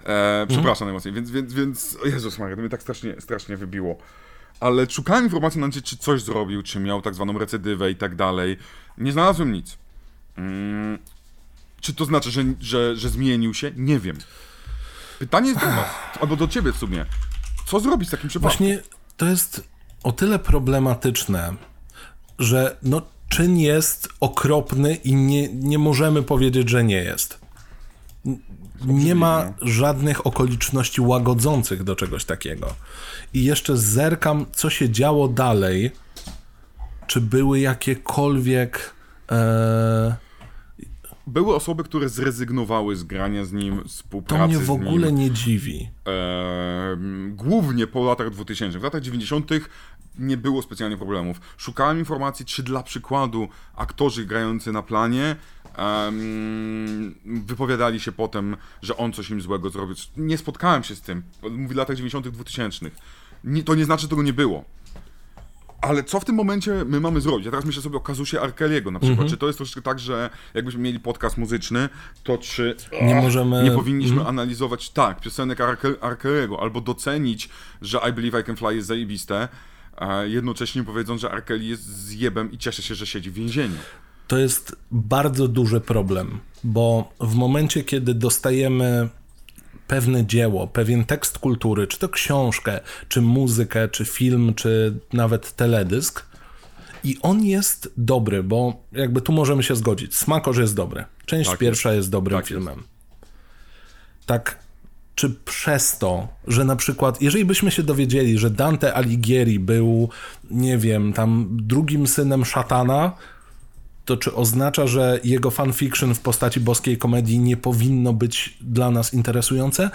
E, przepraszam najmocniej, więc, więc, więc, o Jezus Maria, to mnie tak strasznie, strasznie wybiło. Ale szukałem informacji na czy coś zrobił, czy miał tak zwaną recydywę i tak dalej. Nie znalazłem nic. Mm, czy to znaczy, że, że, że zmienił się? Nie wiem. Pytanie jest do was, albo do ciebie w sumie. Co zrobić z takim przypadkiem? Właśnie to jest o tyle problematyczne, że no, czyn jest okropny i nie, nie możemy powiedzieć, że nie jest. Nie ma żadnych okoliczności łagodzących do czegoś takiego. I jeszcze zerkam, co się działo dalej. Czy były jakiekolwiek. E... Były osoby, które zrezygnowały z grania z nim, współpracy To mnie w z ogóle nie dziwi. E, głównie po latach 2000. W latach 90. nie było specjalnie problemów. Szukałem informacji, czy dla przykładu aktorzy grający na planie em, wypowiadali się potem, że on coś im złego zrobił. Nie spotkałem się z tym. Mówię w latach 90. 2000. Nie, to nie znaczy, że tego nie było. Ale co w tym momencie my mamy zrobić? Ja teraz myślę sobie o kazusie Arkeliego na przykład. Czy to jest troszeczkę tak, że jakbyśmy mieli podcast muzyczny, to czy Nie możemy- nie powinniśmy analizować, tak, piosenek Arke- Arkeliego, albo docenić, że I Believe I Can Fly jest zajebiste, a jednocześnie powiedzą, że Arkeli jest zjebem i cieszę się, że siedzi w więzieniu. To jest bardzo duży problem, bo w momencie, kiedy dostajemy pewne dzieło, pewien tekst kultury, czy to książkę, czy muzykę, czy film, czy nawet teledysk, i on jest dobry, bo jakby tu możemy się zgodzić. Smakorz jest dobry. Część Tak pierwsza jest, dobrym Tak jest. filmem. Tak, czy przez to, że na przykład, jeżeli byśmy się dowiedzieli, że Dante Alighieri był, nie wiem, tam drugim synem szatana, to czy oznacza, że jego fanfiction w postaci boskiej komedii nie powinno być dla nas interesujące?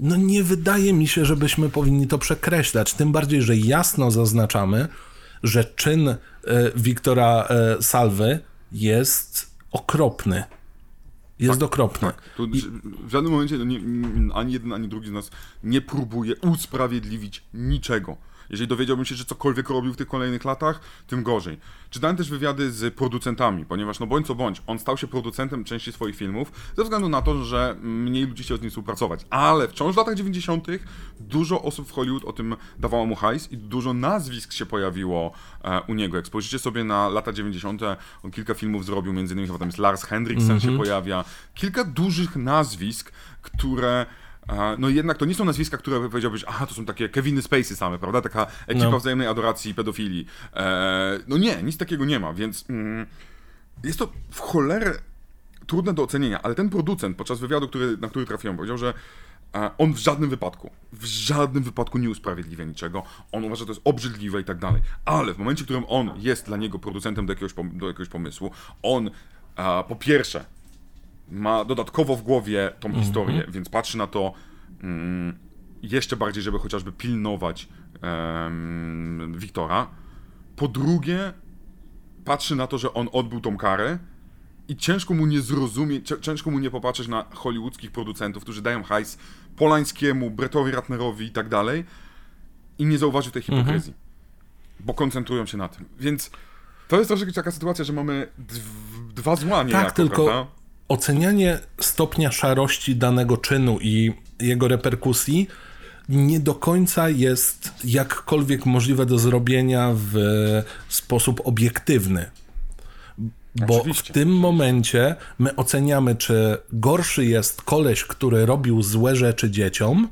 No nie wydaje mi się, żebyśmy powinni to przekreślać. Tym bardziej, że jasno zaznaczamy, że czyn e, Wiktora e, Salwy jest okropny. Jest okropny. Tu w żadnym momencie no, nie- ani jeden, ani drugi z nas nie próbuje usprawiedliwić niczego. Jeżeli dowiedziałbym się, że cokolwiek robił w tych kolejnych latach, tym gorzej. Czytałem też wywiady z producentami, ponieważ no bądź co bądź, on stał się producentem części swoich filmów ze względu na to, że mniej ludzi chciał z nim współpracować. Ale wciąż w latach 90. dużo osób w Hollywood o tym dawało mu hajs i dużo nazwisk się pojawiło e, u niego. Jak spojrzycie sobie na lata 90., on kilka filmów zrobił, między innymi chyba tam jest Lars Henriksen się pojawia. Kilka dużych nazwisk, które no jednak to nie są nazwiska, które powiedziałbyś, aha, to są takie Keviny Spacey same, prawda? Taka ekipa No. wzajemnej adoracji i pedofilii. E, no nie, nic takiego nie ma, więc mm, jest to w cholerę trudne do ocenienia, ale ten producent podczas wywiadu, który, na który trafiłem, powiedział, że e, on w żadnym wypadku, w żadnym wypadku nie usprawiedliwia niczego, on uważa, że to jest obrzydliwe i tak dalej, ale w momencie, w którym on jest dla niego producentem do jakiegoś, do jakiegoś pomysłu, on e, po pierwsze ma dodatkowo w głowie tą historię, więc patrzy na to mm, jeszcze bardziej, żeby chociażby pilnować em, Wiktora. Po drugie, patrzy na to, że on odbył tą karę i ciężko mu nie zrozumieć, cię- ciężko mu nie popatrzeć na hollywoodzkich producentów, którzy dają hajs Polańskiemu, Brettowi Ratnerowi i tak dalej i nie zauważył tej hipokryzji, bo koncentrują się na tym. Więc to jest troszeczkę taka sytuacja, że mamy dw- dwa zła niejako, Tak, tylko prawda? Ocenianie stopnia szarości danego czynu i jego reperkusji nie do końca jest jakkolwiek możliwe do zrobienia w sposób obiektywny. Bo Oczywiście, w tym momencie my oceniamy, czy gorszy jest koleś, który robił złe rzeczy dzieciom,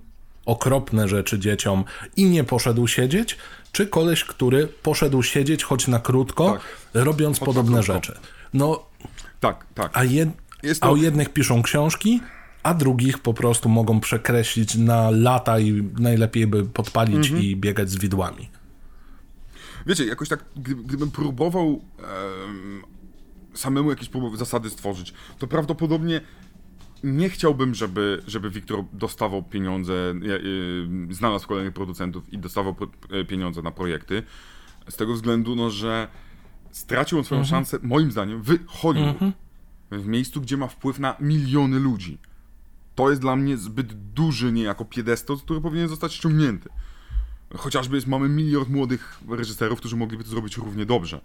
okropne rzeczy dzieciom i nie poszedł siedzieć, czy koleś, który poszedł siedzieć choć na krótko, Tak. robiąc podobne krótko. rzeczy. No, Tak, tak. a, jed... Jest a to- o jednych piszą książki, a drugich po prostu mogą przekreślić na lata i najlepiej by podpalić Mhm. i biegać z widłami. Wiecie, jakoś tak, gdy, gdybym próbował em, samemu jakieś zasady stworzyć, to prawdopodobnie nie chciałbym, żeby, żeby Wiktor dostawał pieniądze, e, znalazł kolejnych producentów i dostawał e, pieniądze na projekty. Z tego względu, no, że stracił on swoją Mhm. szansę, moim zdaniem, w Hollywood. W miejscu, gdzie ma wpływ na miliony ludzi. To jest dla mnie zbyt duży niejako piedestal, który powinien zostać ściągnięty. Chociażby jest, mamy miliard młodych reżyserów, którzy mogliby to zrobić równie dobrze.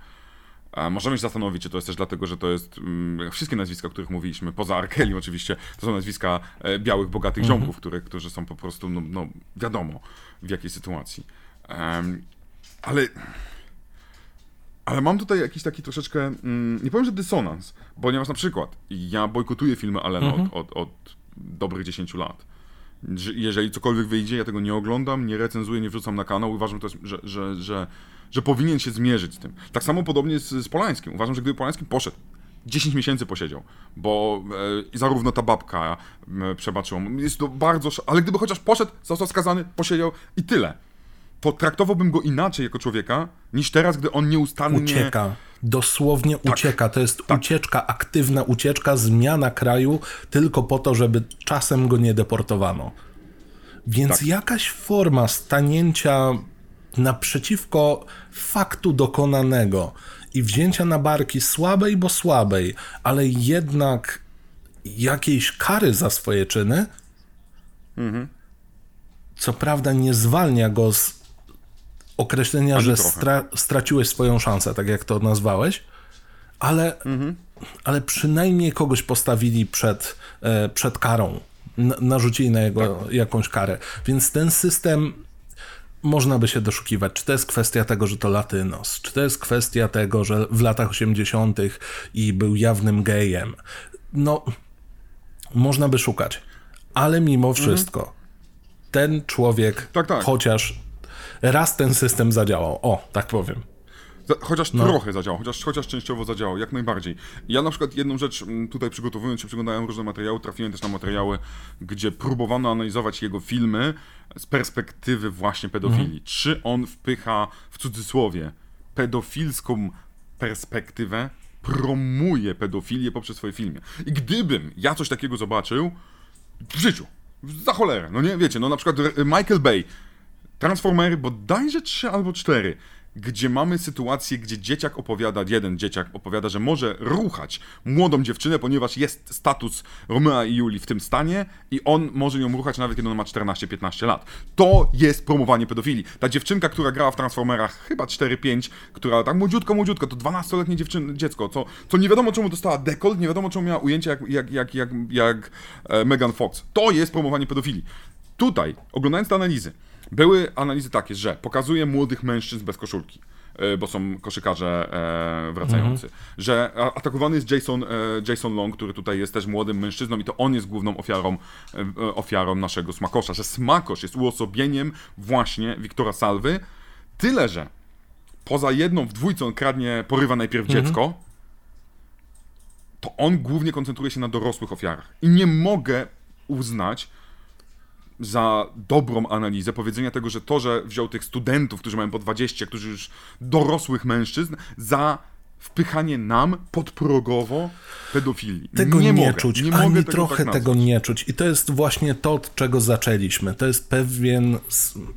A możemy się zastanowić, czy to jest też dlatego, że to jest mm, wszystkie nazwiska, o których mówiliśmy, poza Arkeli oczywiście, to są nazwiska e, białych, bogatych ziomków, które, którzy są po prostu, no, no wiadomo w jakiej sytuacji. Em, ale ale mam tutaj jakiś taki troszeczkę, mm, nie powiem, że dysonans, ponieważ na przykład ja bojkotuję filmy Allena od, od, od dobrych 10 lat. Że Jeżeli cokolwiek wyjdzie, ja tego nie oglądam, nie recenzuję, nie wrzucam na kanał. Uważam, jest, że, że, że, że powinien się zmierzyć z tym. Tak samo podobnie z, z Polańskim. Uważam, że gdyby Polański poszedł 10 miesięcy posiedział, bo e, zarówno ta babka e, przebaczyła mu. Jest to bardzo. Ale gdyby chociaż poszedł, został skazany, posiedział i tyle. To traktowałbym go inaczej jako człowieka, niż teraz, gdy on nieustannie. Ucieka. Dosłownie Tak. ucieka. To jest ucieczka, aktywna ucieczka, zmiana kraju, tylko po to, żeby czasem go nie deportowano. Więc Tak. jakaś forma stanięcia naprzeciwko faktu dokonanego i wzięcia na barki słabej, bo słabej, ale jednak jakiejś kary za swoje czyny, Mhm. co prawda nie zwalnia go z określenia, że stra- straciłeś swoją szansę, tak jak to nazwałeś, ale, Mhm. ale przynajmniej kogoś postawili przed, e, przed karą, narzucili na jego Tak. jakąś karę. Więc ten system można by się doszukiwać, czy to jest kwestia tego, że to latynos, czy to jest kwestia tego, że w latach 80. i był jawnym gejem. No, można by szukać, ale mimo wszystko ten człowiek, Mhm. Tak, tak. chociaż raz ten system zadziałał, o, tak powiem. Za- Chociaż No. trochę zadziałał, chociaż, chociaż częściowo zadziałał, jak najbardziej. Ja na przykład jedną rzecz m, tutaj przygotowując się, przyglądałem różne materiały, trafiłem też na materiały, gdzie próbowano analizować jego filmy z perspektywy właśnie pedofilii. Mhm. Czy on wpycha, w cudzysłowie, pedofilską perspektywę, promuje pedofilię poprzez swoje filmy. I gdybym ja coś takiego zobaczył, w życiu, za cholerę, no nie, wiecie, no na przykład e, Michael Bay, Transformery bodajże trzy albo cztery, gdzie mamy sytuację, gdzie dzieciak opowiada, jeden dzieciak opowiada, że może ruchać młodą dziewczynę, ponieważ jest status Romea i Julii w tym stanie i on może ją ruchać nawet kiedy ona ma 14-15 lat. To jest promowanie pedofilii. Ta dziewczynka, która grała w Transformerach chyba 4-5, która tak młodziutko, młodziutko, to 12-letnie dziewczyn, dziecko, co, co nie wiadomo czemu dostała dekolt, nie wiadomo czemu miała ujęcie jak, jak, jak, jak, jak e, Megan Fox. To jest promowanie pedofilii. Tutaj, oglądając te analizy, były analizy takie, że pokazuje młodych mężczyzn bez koszulki, e, bo są koszykarze e, wracający, że a- atakowany jest Jason, e, Jason Long, który tutaj jest też młodym mężczyzną i to on jest główną ofiarą, e, ofiarą naszego Smakosza, że Smakosz jest uosobieniem właśnie Wiktora Salwy, tyle, że poza jedną w dwójce on kradnie, porywa najpierw dziecko, to on głównie koncentruje się na dorosłych ofiarach. I nie mogę uznać za dobrą analizę powiedzenia tego, że to, że wziął tych studentów, którzy mają po 20, którzy już dorosłych mężczyzn, za wpychanie nam podprogowo pedofilii. Tego nie, mogę, czuć, nie ani mogę tego trochę tak tego nie czuć. I to jest właśnie to, od czego zaczęliśmy. To jest pewien,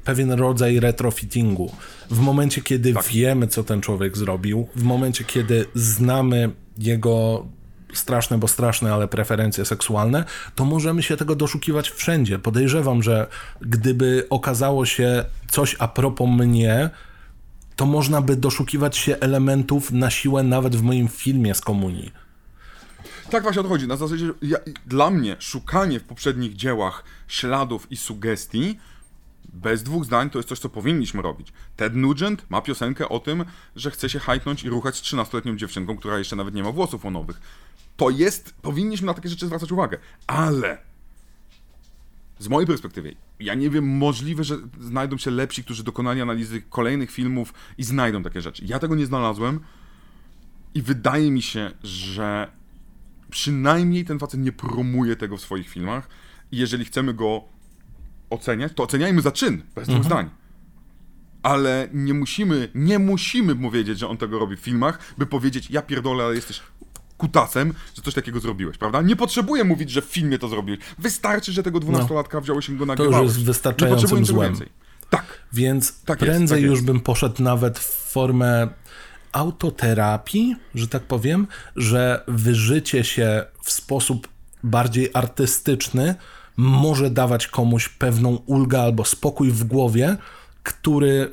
pewien rodzaj retrofittingu. W momencie, kiedy Tak. wiemy, co ten człowiek zrobił, w momencie, kiedy znamy jego straszne, bo straszne, ale preferencje seksualne, to możemy się tego doszukiwać wszędzie. Podejrzewam, że gdyby okazało się coś a propos mnie, to można by doszukiwać się elementów na siłę nawet w moim filmie z komunii. Tak właśnie odchodzi. Na zasadzie, ja, dla mnie szukanie w poprzednich dziełach śladów i sugestii bez dwóch zdań to jest coś, co powinniśmy robić. Ted Nugent ma piosenkę o tym, że chce się hajtnąć i ruchać z 13-letnią dziewczynką, która jeszcze nawet nie ma włosów łonowych. To jest, powinniśmy na takie rzeczy zwracać uwagę. Ale z mojej perspektywy, ja nie wiem, możliwe, że znajdą się lepsi, którzy dokonali analizy kolejnych filmów i znajdą takie rzeczy. Ja tego nie znalazłem i wydaje mi się, że przynajmniej ten facet nie promuje tego w swoich filmach i jeżeli chcemy go oceniać, to oceniajmy za czyn, bez dwóch zdań. Ale nie musimy, nie musimy mu wiedzieć, że on tego robi w filmach, by powiedzieć, ja pierdolę, ale jesteś kutasem, że coś takiego zrobiłeś, prawda? Nie potrzebuję mówić, że w filmie to zrobiłeś. Wystarczy, że tego dwunastolatka wziąłeś i go nagrywałeś. jest Nie wystarczającym potrzebuję niczego złem. więcej. Tak. Więc Tak jest, prędzej tak już jest. bym poszedł nawet w formę autoterapii, że tak powiem, że wyżycie się w sposób bardziej artystyczny może dawać komuś pewną ulgę albo spokój w głowie, który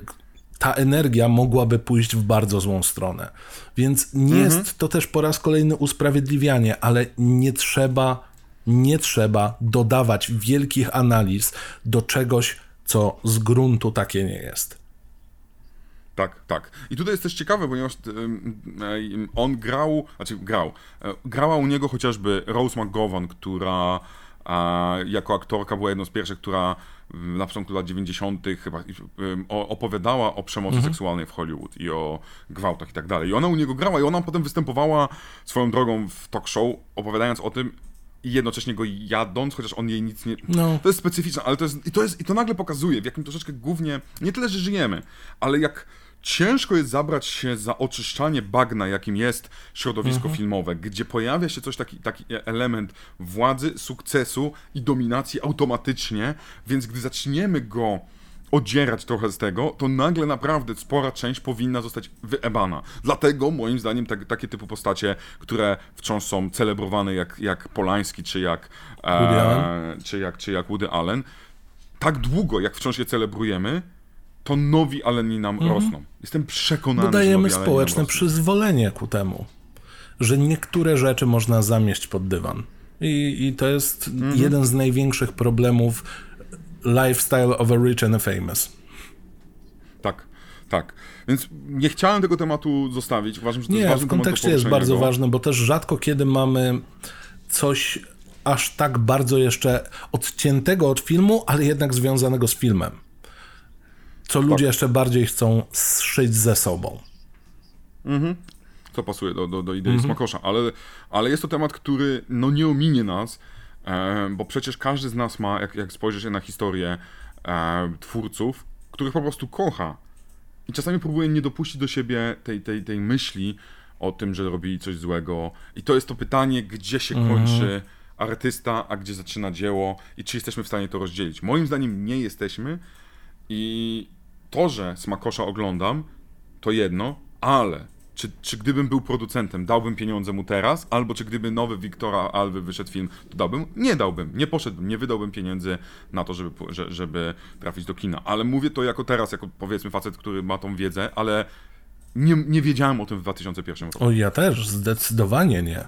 ta energia mogłaby pójść w bardzo złą stronę. Więc nie Mhm. jest to też po raz kolejny usprawiedliwianie, ale nie trzeba, nie trzeba dodawać wielkich analiz do czegoś, co z gruntu takie nie jest. Tak, tak. I tutaj jest też ciekawe, ponieważ em, em, on grał, znaczy grał, e, grała u niego chociażby Rose McGowan, która jako aktorka była jedną z pierwszych, która na początku lat 90. chyba opowiadała o przemocy mhm. seksualnej w Hollywood i o gwałtach i tak dalej. I ona u niego grała i ona potem występowała swoją drogą w talk show, opowiadając o tym, i jednocześnie go jadąc, chociaż on jej nic nie... No. To jest specyficzne, ale to jest... I to, jest... I to nagle pokazuje, w jakim troszeczkę głównie... Nie tyle, że żyjemy, ale jak ciężko jest zabrać się za oczyszczanie bagna, jakim jest środowisko mhm. filmowe, gdzie pojawia się coś taki, taki element władzy, sukcesu i dominacji automatycznie, więc gdy zaczniemy go odzierać trochę z tego, to nagle naprawdę spora część powinna zostać wyebana. Dlatego moim zdaniem tak, takie typu postacie, które wciąż są celebrowane jak, jak Polański, czy jak, e, czy, jak, czy jak Woody Allen, tak długo jak wciąż je celebrujemy, to nowi Alleni nam mhm. rosną. Jestem przekonany, Dodajemy że społeczne przyzwolenie ku temu, że niektóre rzeczy można zamieść pod dywan. I, i to jest mhm. jeden z największych problemów lifestyle of a rich and a famous. Tak, tak. Więc nie chciałem tego tematu zostawić. Uważam, że to nie, jest w kontekście jest bardzo ważny, bo też rzadko kiedy mamy coś aż tak bardzo jeszcze odciętego od filmu, ale jednak związanego z filmem. Co ludzie jeszcze bardziej chcą zszyć ze sobą. Mhm. To pasuje do, do, do idei mhm. Smakosza, ale, ale jest to temat, który no nie ominie nas, e, bo przecież każdy z nas ma, jak, jak spojrzysz na historię e, twórców, których po prostu kocha. I czasami próbuje nie dopuścić do siebie tej, tej, tej myśli o tym, że robili coś złego. I to jest to pytanie, gdzie się mhm. kończy artysta, a gdzie zaczyna dzieło i czy jesteśmy w stanie to rozdzielić. Moim zdaniem nie jesteśmy i to, że Smakosza oglądam, to jedno, ale czy, czy gdybym był producentem, dałbym pieniądze mu teraz, albo czy gdyby nowy Wiktora Alwy wyszedł film, to dałbym? Nie dałbym, nie poszedłbym, nie wydałbym pieniędzy na to, żeby, żeby trafić do kina. Ale mówię to jako teraz, jako powiedzmy facet, który ma tą wiedzę, ale nie, nie wiedziałem o tym w 2001 roku. O, ja też, zdecydowanie nie.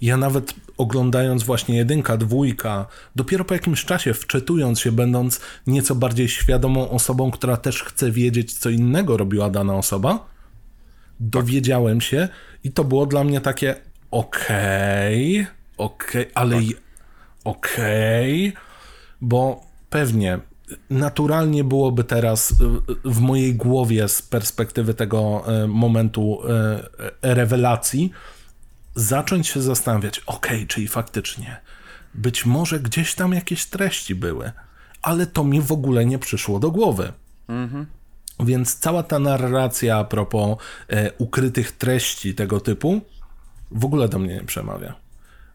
Ja nawet oglądając właśnie jedynka, dwójka, dopiero po jakimś czasie wczytując się, będąc nieco bardziej świadomą osobą, która też chce wiedzieć, co innego robiła dana osoba, dowiedziałem się i to było dla mnie takie okej, okay, okej, okay, ale tak. okej, okay, bo pewnie naturalnie byłoby teraz w mojej głowie z perspektywy tego e, momentu rewelacji zacząć się zastanawiać, ok, czyli faktycznie, być może gdzieś tam jakieś treści były, ale to mi w ogóle nie przyszło do głowy. Mhm. Więc cała ta narracja a propos e, ukrytych treści tego typu w ogóle do mnie nie przemawia.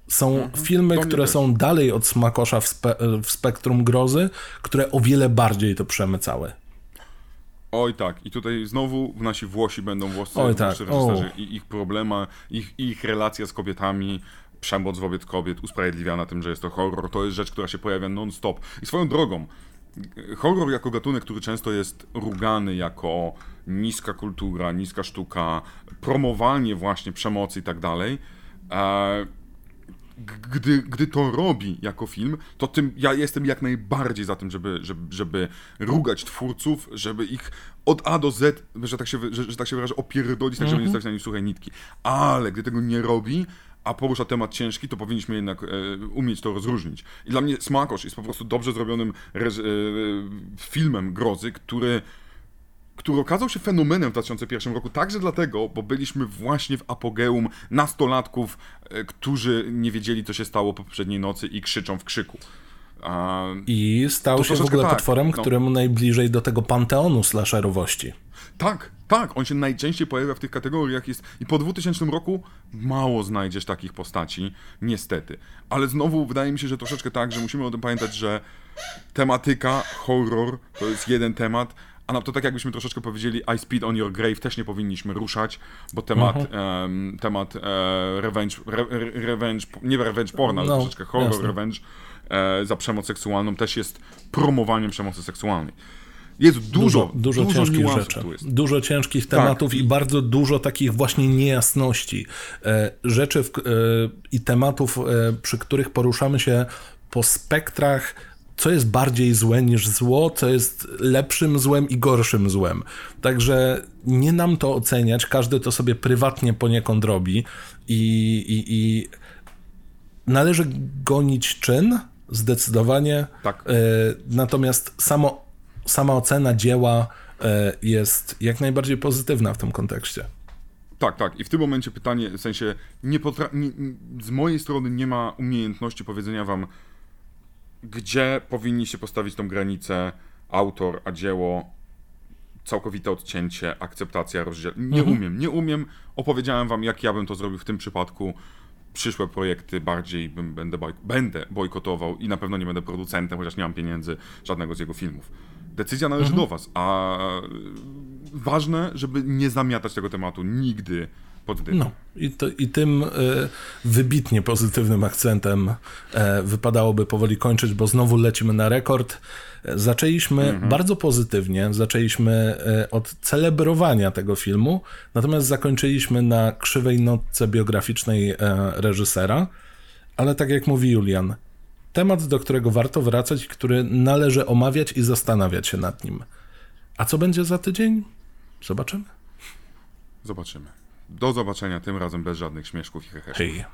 Są mhm. filmy, które też. są dalej od smakosza w, spe w spektrum grozy, które o wiele bardziej to przemycały. Oj tak, i tutaj znowu nasi Włosi będą włoscy, Oj, tak. reżyserzy i ich problema, ich, ich relacja z kobietami, przemoc wobec kobiet usprawiedliwiana tym, że jest to horror, to jest rzecz, która się pojawia non-stop. I swoją drogą, horror jako gatunek, który często jest rugany jako niska kultura, niska sztuka, promowanie właśnie przemocy i tak dalej, e, gdy, gdy to robi jako film, to tym ja jestem jak najbardziej za tym, żeby, żeby, żeby rugać twórców, żeby ich od A do Z, że tak się, że, że tak się wyrażę, opierdolić, tak, żeby nie mhm. stać na nich suche nitki. Ale gdy tego nie robi, a porusza temat ciężki, to powinniśmy jednak e, umieć to rozróżnić. I dla mnie Smakosz jest po prostu dobrze zrobionym e, filmem grozy, który który okazał się fenomenem w 2001 roku, także dlatego, bo byliśmy właśnie w apogeum nastolatków, e, którzy nie wiedzieli, co się stało po poprzedniej nocy i krzyczą w krzyku. I stał się w ogóle tak, potworem, no. któremu najbliżej do tego panteonu slasherowości. Tak, tak, on się najczęściej pojawia w tych kategoriach jest i po 2000 roku mało znajdziesz takich postaci, niestety. Ale znowu wydaje mi się, że troszeczkę tak, że musimy o tym pamiętać, że tematyka, horror to jest jeden temat, a na to tak jakbyśmy troszeczkę powiedzieli I Speed on Your Grave też nie powinniśmy ruszać, bo temat, um, temat e, revenge, re, revenge, nie revenge porn, ale no, troszeczkę horror jasne. revenge e, za przemoc seksualną też jest promowaniem przemocy seksualnej. Jest dużo, dużo, dużo, ciężkich rzeczy. Dużo ciężkich tak. tematów tak. i bardzo dużo takich właśnie niejasności. E, rzeczy w, i tematów, przy których poruszamy się po spektrach co jest bardziej złe niż zło, co jest lepszym złem i gorszym złem. Także nie nam to oceniać, każdy to sobie prywatnie poniekąd robi i, i, i należy gonić czyn, zdecydowanie. Tak. E, natomiast samo, sama ocena dzieła e, jest jak najbardziej pozytywna w tym kontekście. Tak, tak. I w tym momencie pytanie, w sensie, nie potra- nie, z mojej strony nie ma umiejętności powiedzenia wam, gdzie powinniście postawić tą granicę autor, a dzieło, całkowite odcięcie, akceptacja, rozdział. Nie umiem, nie umiem. Opowiedziałem wam, jak ja bym to zrobił w tym przypadku. Przyszłe projekty bardziej bym, będę, boj- będę bojkotował i na pewno nie będę producentem, chociaż nie mam pieniędzy żadnego z jego filmów. Decyzja należy do was, a ważne, żeby nie zamiatać tego tematu nigdy pod dywan. No i, to, i tym e, wybitnie pozytywnym akcentem e, wypadałoby powoli kończyć, bo znowu lecimy na rekord. E, Zaczęliśmy bardzo pozytywnie, zaczęliśmy od celebrowania tego filmu, natomiast zakończyliśmy na krzywej notce biograficznej reżysera, ale tak jak mówi Julian, temat, do którego warto wracać który należy omawiać i zastanawiać się nad nim. A co będzie za tydzień? Zobaczymy. Zobaczymy. Do zobaczenia, tym razem bez żadnych śmieszków i hehe. Hej.